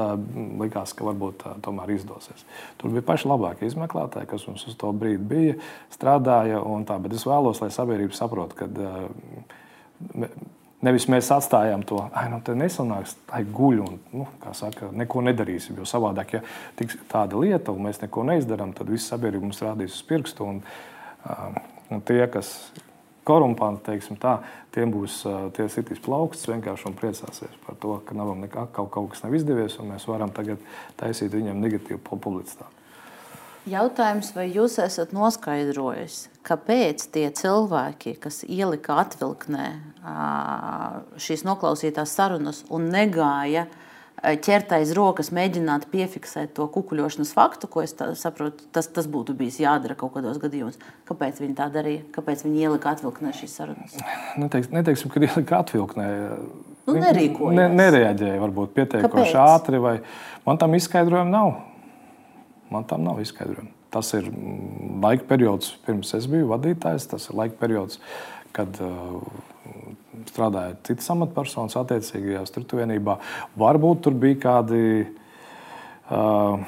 likās, ka varbūt tā, tomēr izdosies. Tur bija paši labākie izmeklētāji, kas mums uz to brīdi bija, strādāja un tā, bet es vēlos, lai sabiedrība saprot, ka uh, Nevis mēs atstājām to, ah, nu, tā nesanāks, tā ir guļ un, nu, kā saka, neko nedarīsim. Jo savādāk, ja tiks tāda lieta, un mēs neko neizdarām, tad viss sabiedrība mums rādīs uz pirkstu. Un, uh, un tie, kas korumpanti, teiksim tā, tiem būs tie sitīs plaukstas vienkārši un priecāsies par to, ka nav nekā, kaut, kaut kas nav izdevies, un mēs varam tagad taisīt viņiem negatīvu publicitāti. Jautājums, vai jūs esat noskaidrojis, kāpēc tie cilvēki, kas ielika atvilknē šīs noklausītās sarunas un negāja ķert aiz rokas, mēģināt piefiksēt to kukuļošanas faktu, ko es saprotu, tas, tas būtu bijis jādara kaut kādos gadījumos. Kāpēc viņi tā darīja? Kāpēc viņi ielika atvilknē šīs sarunas? Neteiks, neteiksim, ka ielika atvilknē. Nu, nerīkojās. ne, nereaģēja varbūt pietiekoši ātri, vai man tam izskaidrojumu nav. Man tam nav izskaidrojuma. Tas ir mm, laika periods, pirms es biju vadītājs. Tas ir laika periods, kad uh, strādāja citas amatpersonas attiecīgajā struktūrvienībā. Varbūt tur bija kādi. Uh,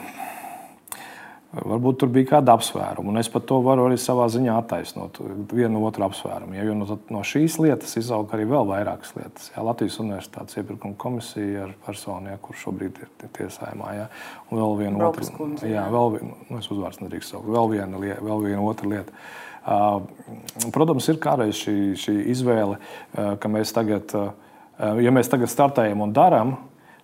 Varbūt tur bija kāda apsvēruma, un es par to varu arī savā ziņā attaisnot vienu otru apsvērumu. Ja, no, no šīs lietas izauga arī vēl vairākas lietas. Ja, Latvijas Universitātes iepirkuma komisija ar personu, ja, kurš šobrīd ir tiesājumā, ja, un vēl viena otra lieta. Jā, vēl viena, nu, es uzvārds nedrīkst saukt, vēl viena, lieta, vēl viena otra lieta. Uh, protams, ir kādreiz šī, šī izvēle, uh, ka mēs tagad, uh, ja mēs tagad startējam un darām,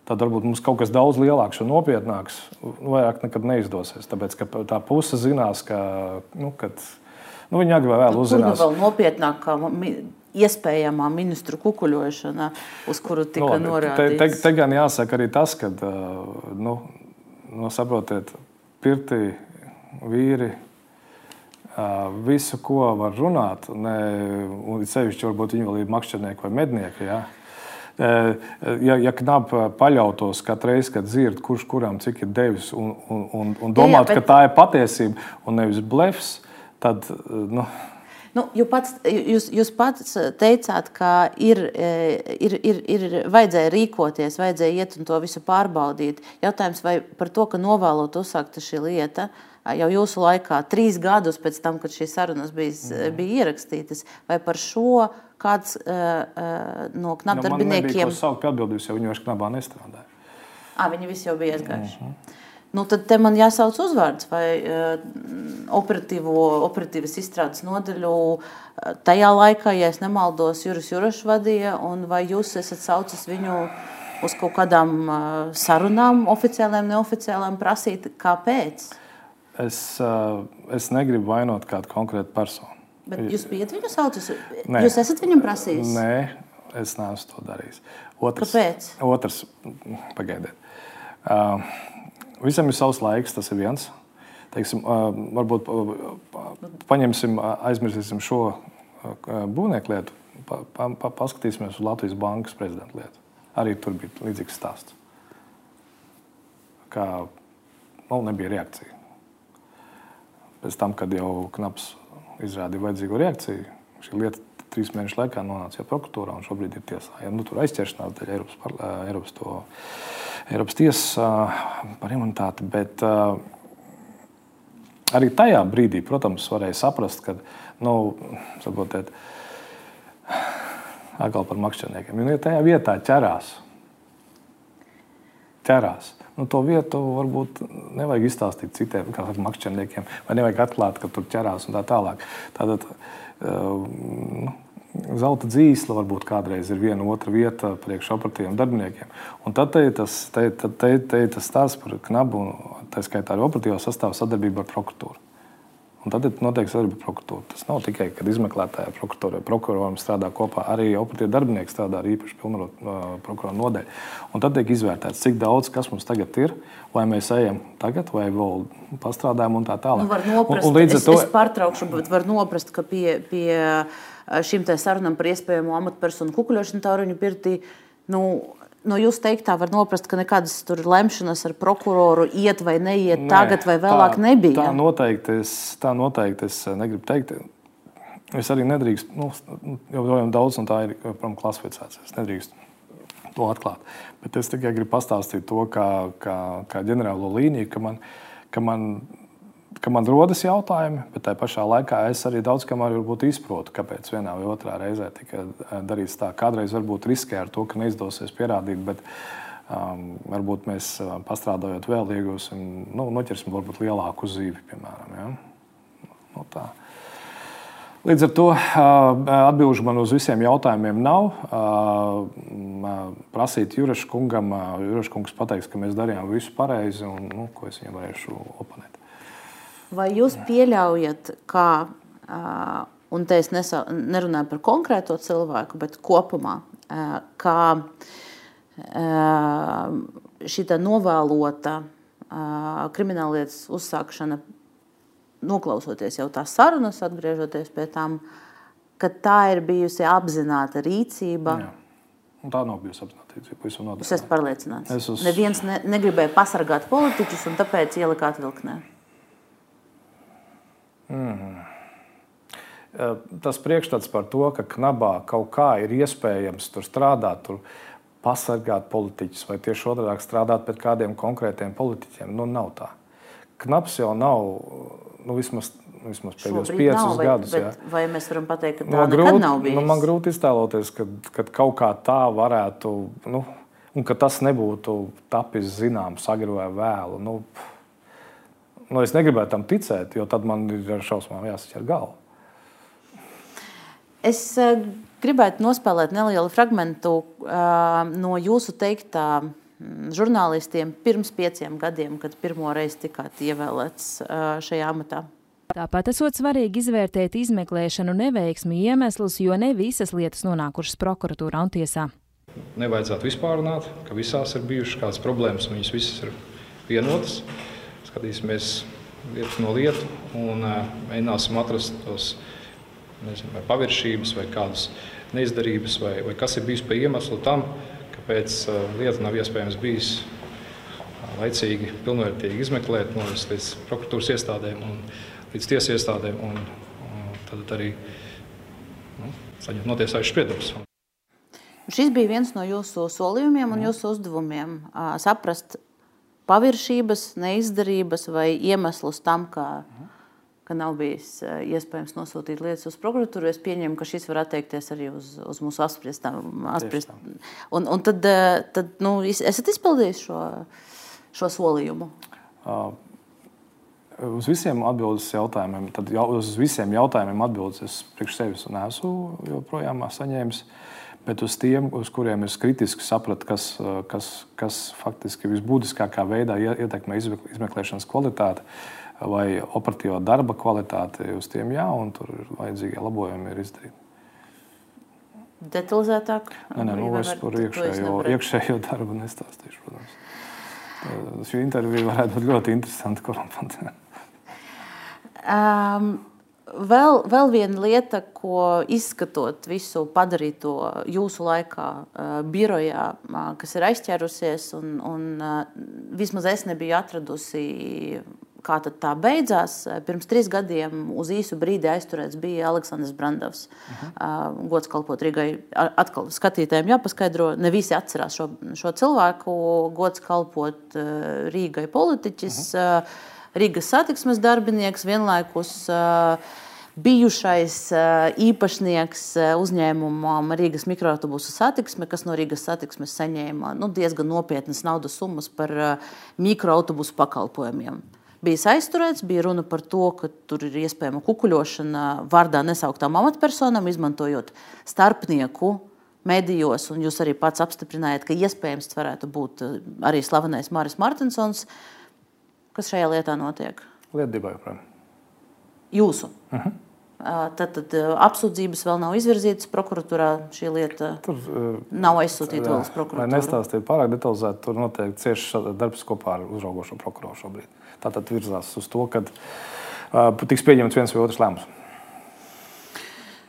tad varbūt mums kaut kas daudz lielāks un nopietnāks vairāk nekad neizdosies. Tāpēc tā puse zinās, ka nu, kad, nu, viņi agrāk vai vēl nu, uzzinās. Tur vēl nopietnāk, kā iespējamā ministru kukuļošana, uz kuru tika no, norādīts. Te, te, te gan jāsaka arī tas, ka, nu, nu, saprotiet, pirtī vīri visu, ko var runāt, ne, un sevišķi varbūt viņi vēl ir makšķernieki vai mednieki. Ja? Ja, ja knapi paļautos katru reizi, kad dzird, kurš kuram cik ir devis, un, un, un, un domāt, jā, jā, bet... ka tā ir patiesība un nevis blefs, tad. Nu, Nu, jūs, pats, jūs, jūs pats teicāt, ka ir, ir, ir, ir vajadzēja rīkoties, vajadzēja iet un to visu pārbaudīt. Jautājums, vai par to, ka novēlot uzsākta šī lieta, jau jūsu laikā, trīs gadus pēc tam, kad šīs sarunas bija, bija ierakstītas, vai par šo kāds uh, no knapdarbiniekiem. Nu, saukt atbildības, jo viņi vairs knabā nestrādāja. À, viņi visi jau bija aizgājuši. Uh -huh. Nu, tad man jāsauc uzvārds vai uh, operatīvas izstrādes nodaļu. Tajā laikā, ja es nemaldos, Juris Jurašs vadīja, un vai jūs esat saucis viņu uz kaut kādām uh, sarunām, oficiālām, neoficiālām, prasīt, kāpēc? Es, uh, es negribu vainot kādu konkrētu personu. Bet jūs bijat viņu saucis? Nē. Jūs esat viņam prasījis? Nē, es neesmu to darījis. Otrs, Kāpēc? Otrs, pagaidiet. Uh, visam ir savs laiks, tas ir viens. Teiksim, uh, varbūt uh, paņemsim, aizmirsīsim šo būvnieku lietu, pa, pa, pa, paskatīsimies uz Latvijas bankas prezidenta lietu. Arī tur bija līdzīgs stāsts. kā nu, nebija reakcija. Pēc tam, kad jau knaps izrādīja vajadzīgo reakciju, šī lieta trīs mēnešu laikā nonāca jau prokuratūrā un šobrīd ir tiesā. Ja, nu, tur aizķeršanās dēļ Eiropas, par, Eiropas, to, Eiropas tiesas par imunitāti. Bet, arī tajā brīdī, protams, varēja saprast, ka, nu, saprotiet, atkal par makšķerniekiem. Jo ja tajā vietā ķerās. ķerās. Nu, to vietu varbūt nevajag izstāstīt citiem makšķerniekiem, vai nevajag atklāt, ka tur ķerās un tā tālāk. Tātad, uh, nu, Zelta dzīsla varbūt kādreiz ir viena otra vieta priekšoperatīviem darbiniekiem. Un tad te ir tas, te, te, te, te tas stāsts par knabu, un tā skaitā arī operatīvo sastāvu sadarbību ar prokuratūru. Un tad noteikti sadarbība ar prokuratūru. Tas nav tikai, kad izmeklētāja prokuratūra vai prokuroram strādā kopā, arī operatīvi darbinieki strādā ar īpašu pilnvaru uh, prokuroru nodeļu. Un tad tiek izvērtēts, cik daudz kas mums tagad ir, vai mēs ejam tagad, vai vēl pastrādājam un tā tālāk. Nu, noprast, un, un līdz ar to es pārtraukšu, bet var noprast, ka pie, pie šīm sarunām par iespējamo amatpersonu kukuļošanu Tauriņu pirtī. Nu, no jūsu teiktā var noprast, ka nekādas tur lemšanas ar prokuroru iet vai neiet Nē, tagad vai vēlāk tā, nebija. Tā noteikti, es, tā noteikti es negribu teikt. Es arī nedrīkstu, nu, joprojām daudz no tā ir klasificēts. Es nedrīkstu to atklāt. Bet es tikai gribu pastāstīt to, kā, kā, kā ģenerālo līniju, ka man, ka man ka man rodas jautājumi, bet tajā pašā laikā es arī daudz kam arī izprotu, kāpēc vienā vai otrā reizē tika eh, darīts tā. Kādreiz varbūt riskē ar to, ka neizdosies pierādīt, bet um, varbūt mēs eh, pastrādājot vēl iegūsim, nu, noķersim varbūt lielāku zīvi, piemēram. Ja? Nu, tā. Līdz ar to uh, atbildžu man uz visiem jautājumiem nav. Prasīt Juraša kungam, Juraša kungs pateiks, ka mēs darījām visu pareizi un nu, ko es viņam varēšu oponēt. Vai jūs pieļaujat, ka, un te es nesa, nerunāju par konkrēto cilvēku, bet kopumā, ka šī novēlota krimināllietas uzsākšana, noklausoties jau tās sarunas, atgriežoties pie tām, ka tā ir bijusi apzināta rīcība? Jā. Un tā nav bijusi apzināta rīcība. Es esmu pārliecināts. Es uz... Neviens ne, negribēja pasargāt politiķus, un tāpēc ielikāt vilknē. Mm. Tas priekšstats par to, ka knabā kaut kā ir iespējams tur strādāt, tur pasargāt politiķus, vai tieši otrādi strādāt pret kādiem konkrētiem politiķiem, nu nav tā. Knaps jau nav nu, vismaz, vismaz pēdējos Šobrīd piecus nav, gadus. Bet, bet vai mēs varam pateikt, ka tā no, grūti, nav bijis? Nu, man grūti iztēloties, ka, ka kaut kā tā varētu, nu, un ka tas nebūtu tapis zināms agri vai vēlu. Nu, Nu, es negribētu tam ticēt, jo tad man ir ar šausmām jāsaķer galva. Es uh, gribētu nospēlēt nelielu fragment uh, no jūsu teiktā mm, žurnālistiem pirms pieciem gadiem, kad pirmo reizi tikāt ievēlēts uh, šajā amatā. Tāpat esot svarīgi izvērtēt izmeklēšanu neveiksmi iemeslus, jo ne visas lietas nonākušas prokuratūrā un tiesā. Nevajadzētu vispār runāt, ka visās ir bijušas kādas problēmas, un viņas visas ir vienotas. Uh, skatīsimies lietu no lietu un mēģināsim atrast tos nezinu, vai paviršības, vai kādas neizdarības, vai, vai kas ir bijis par iemeslu tam, kāpēc lieta nav iespējams bijis laicīgi, pilnvērtīgi izmeklēt, novest līdz prokuratūras iestādēm un līdz tiesu iestādēm, un, un tad arī nu, saņemt notiesājuši spriedumus. Šis bija viens no jūsu solījumiem un jūsu uzdevumiem - saprast, paviršības, neizdarības vai iemeslus tam, ka, ka nav bijis eh, iespējams nosūtīt lietas uz prokuratūru. Es pieņemu, ka šis var attiekties arī uz, uz mūsu apspriestām. Apspriest. Un, un tad, eh, tad nu, esat izpildījis šo, šo solījumu? Uh. Uz visiem atbildes jautājumiem, tad jau, uz visiem jautājumiem atbildes es priekš sevis neesmu joprojām saņēmis. Uh, Bet uz tiem, uz kuriem es kritiski sapratu, kas, kas, kas faktiski visbūtiskākā veidā ietekmē izmeklēšanas kvalitāti vai operatīvā darba kvalitāti, uz tiem jā, un tur ir vajadzīgie labojumi ir izdarīti. Detalizētāk? Nē, nē, nu, es par iekšējo, iekšējo darbu nestāstīšu, protams. Šī intervija varētu būt ļoti interesanta. Um, Vēl, vēl viena lieta, ko izskatot visu padarīto jūsu laikā, uh, birojā, uh, kas ir aizķērusies, un, un uh, vismaz es nebiju atradusi, kā tā beidzās. Pirms trīs gadiem uz īsu brīdi aizturēts bija Aleksandrs Brandovs. Uh -huh. uh, gods kalpot Rīgai. Atkal skatītājiem jāpaskaidro, ne visi atcerās šo, šo cilvēku. Gods kalpot Rīgai politiķis. Uh -huh. Rīgas satiksmes darbinieks, vienlaikus uh, bijušais uh, īpašnieks uh, uzņēmumam Rīgas mikroautobusu satiksme, kas no Rīgas satiksmes saņēma nu, diezgan nopietnas naudas summas par mikroautobusu pakalpojumiem. Bija aizturēts, bija runa par to, ka tur ir iespējama kukuļošana vārdā nesauktām amatpersonām, izmantojot starpnieku medijos, un jūs arī pats apstiprinājāt, ka iespējams tas varētu būt arī slavenais Māris Martinsons. Uh, Kas šajā lietā notiek? Lieta divi joprojām. Jūsu. Uh -huh. Tad, tad apsūdzības vēl nav izvirzītas prokuratūrā. Šī lieta tur nav aizsūtīta vēl uz prokuratūru. Lai nestāstītu pārāk detalizēti, tur notiek cieši darbs kopā ar uzraugošo prokuroru šobrīd. Tā tad virzās uz to, ka tiks pieņemts viens vai otrs lēmums.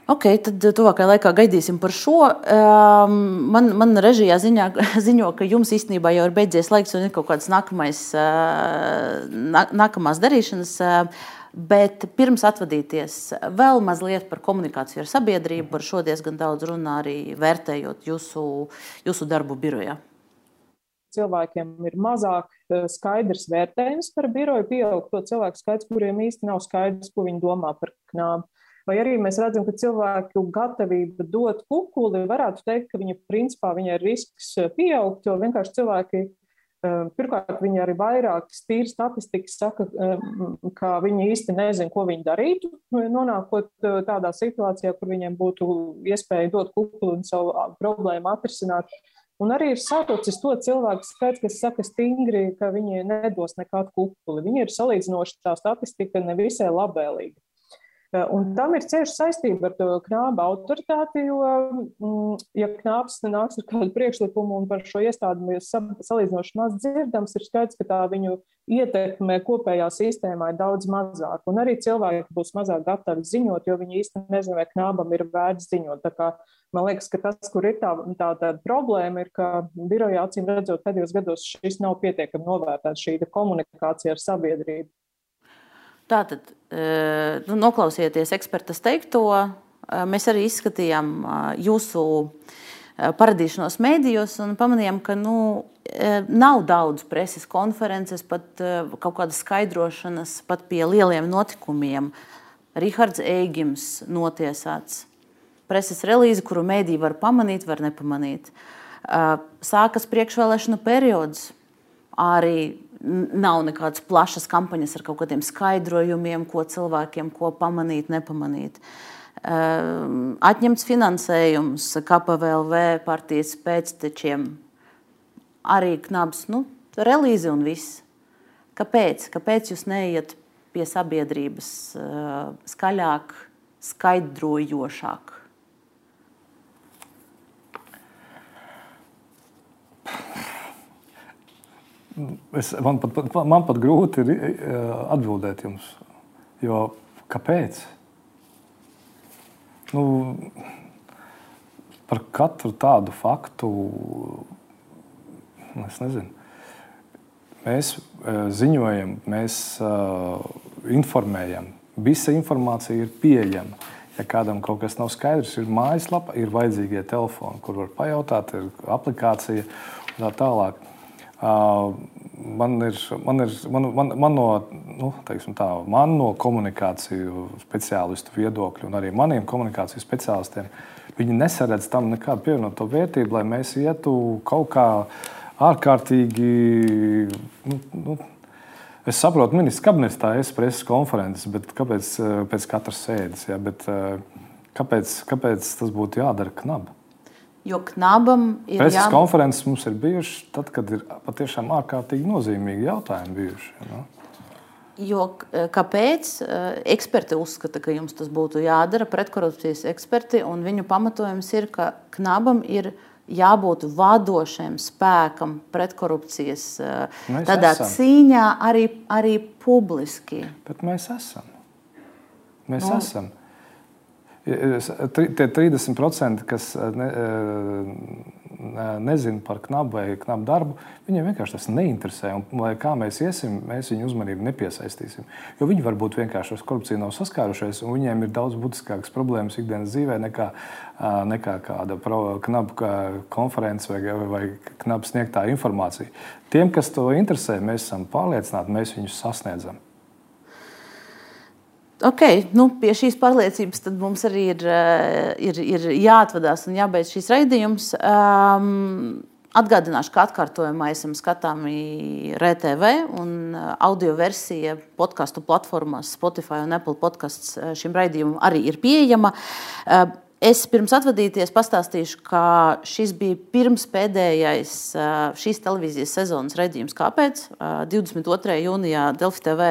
Ok, tad tuvākajā laikā gaidīsim par šo. Um, man, man režijā ziņā, ziņo, ka jums īstenībā jau ir beidzies laiks un ir kaut kādas nākamais, uh, nākamās darīšanas. Uh, Bet pirms atvadīties, vēl mazliet par komunikāciju ar sabiedrību. Par šo diezgan daudz runā arī vērtējot jūsu, jūsu darbu birojā. Cilvēkiem ir mazāk skaidrs vērtējums par biroju, pieaug to cilvēku skaits, kuriem īsti nav skaidrs, ko viņi domā par knābu. Vai arī mēs redzam, ka cilvēku gatavība dot kukuli, varētu teikt, ka viņa principā viņa ir risks eh, pieaugt, jo vienkārši cilvēki, eh, pirmkārt, viņi arī vairāk stīri statistikas saka, eh, ka viņi īsti nezin, ko viņi darītu, nonākot tādā situācijā, kur viņiem būtu iespēja dot kukuli un savu problēmu atrisināt. Un arī ir sarucis to cilvēku skaits, kas saka stingri, ka viņi nedos nekādu kukuli. Viņi ir salīdzinoši tā statistika nevisai labvēlīga. Un tam ir cieša saistība ar to knāba autoritāti, jo, mm, ja knāps nāks ar kādu priekšlikumu un par šo iestādi mēs salīdzinoši maz dzirdams, ir skaidrs, ka tā viņu ietekme kopējā sistēmā ir daudz mazāk. Un arī cilvēki būs mazāk gatavi ziņot, jo viņi īsti nezina, vai knābam ir vērts ziņot. Kā, man liekas, ka tas, kur ir tā, tā, tā problēma, ir, ka birojā acīm redzot pēdējos gados šis nav pietiekami novērtēts, šī komunikācija ar sabiedrību. Tātad, e, nu, noklausieties ekspertas teikto, e, mēs arī izskatījām e, jūsu paradīšanos mēdījos un pamanījām, ka nu, nav daudz preses konferences, pat kaut kādas skaidrošanas, pat pie lieliem notikumiem. Rihards Eigims notiesāts. Preses relīze, kuru mēdī var pamanīt, var nepamanīt. Sākas priekšvēlēšanu periods. Arī nav nekādas plašas kampaņas ar kaut kādiem skaidrojumiem, ko cilvēkiem ko pamanīt, nepamanīt. Ehm, atņemts finansējums KPVLV partijas pēctečiem, arī knabs, nu, relīze un viss. Kāpēc? Kāpēc jūs neiet pie sabiedrības uh, skaļāk, skaidrojošāk? Es, man, pat, man pat grūti ir eh, atbildēt jums. Jo kāpēc? Nu, par katru tādu faktu nu, es nezinu. Mēs uh, ziņojam, mēs uh, informējam. Visa informācija ir pieejama. Ja kādam kaut kas nav skaidrs, ir mājaslapa, ir vajadzīgie telefoni, kur var pajautāt, ir aplikācija un tā tālāk. Man ir, man ir man, man, man no, nu, tā, man no komunikāciju speciālistu viedokļa, un arī maniem komunikāciju speciālistiem, viņi nesaredz tam nekādu pievienoto vērtību, lai mēs ietu kaut kā ārkārtīgi. Nu, nu, Es saprotu, ministrs kabinets tā ir preses konferences, bet kāpēc pēc katras sēdes? Ja? Bet, kāpēc, kāpēc tas būtu jādara knabā? Jo knabam ir. Preses jā... konferences mums ir bijušas tad, kad ir patiešām ārkārtīgi nozīmīgi jautājumi bijuši. Ja, Jo, kāpēc eksperti uzskata, ka jums tas būtu jādara? Pretkorupcijas eksperti un viņu pamatojums ir, ka knabam ir jābūt vadošam spēkam pretkorupcijas mēs tādā esam. cīņā, arī, arī publiski. Bet mēs esam. Mēs no. esam. Tie 30%, kas ne, nezina par knabu vai knabu darbu, viņiem vienkārši tas neinteresē. Un, lai kā mēs iesim, mēs viņu uzmanību nepiesaistīsim. Jo viņi varbūt vienkārši ar korupciju nav saskārušies, un viņiem ir daudz būtiskākas problēmas ikdienas dzīvē nekā, nekā kāda knabu konference vai, vai knabu sniegtā informācija. Tiem, kas to interesē, mēs esam pārliecināti, mēs viņus sasniedzam. Okay, nu, pie šīs pārliecības mums arī ir, eh, ir, ir jāatvadās un jābeidz šīs raidījums. Um, Atgādināšu, ka atkārtojumā esam skatāmi RTV un eh, audio versija podkāstu platformās Spotify un Apple podkāsts eh, šim raidījumam arī ir pieejama. Es pirms atvadīties pastāstīšu, ka šis bija pirms pēdējais šīs televīzijas sezonas raidījums. Kāpēc? 22. jūnijā Delfi TV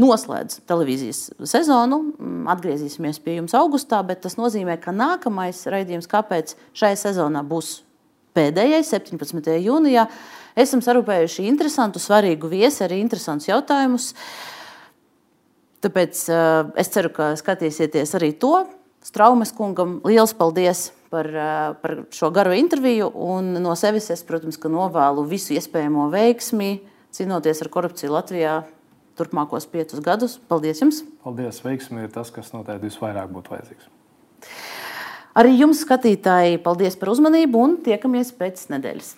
noslēdz televīzijas sezonu. Mm, atgriezīsimies pie jums augustā, bet tas nozīmē, ka nākamais raidījums, kāpēc šajā sezonā būs pēdējais, 17. jūnijā, esam sarūpējuši interesantu, svarīgu viesi, arī interesantus jautājumus. Tāpēc uh, es ceru, ka skatīsieties arī to. Straumes kungam liels paldies par, uh, par šo garo interviju. No sevis es, protams, novēlu visu iespējamo veiksmi cīnoties ar korupciju Latvijā turpmākos piecus gadus. Paldies jums! Paldies! Veiksmi ir tas, kas noteikti visvairāk būtu vajadzīgs. Arī jums, skatītāji, paldies par uzmanību un tiekamies pēc nedēļas.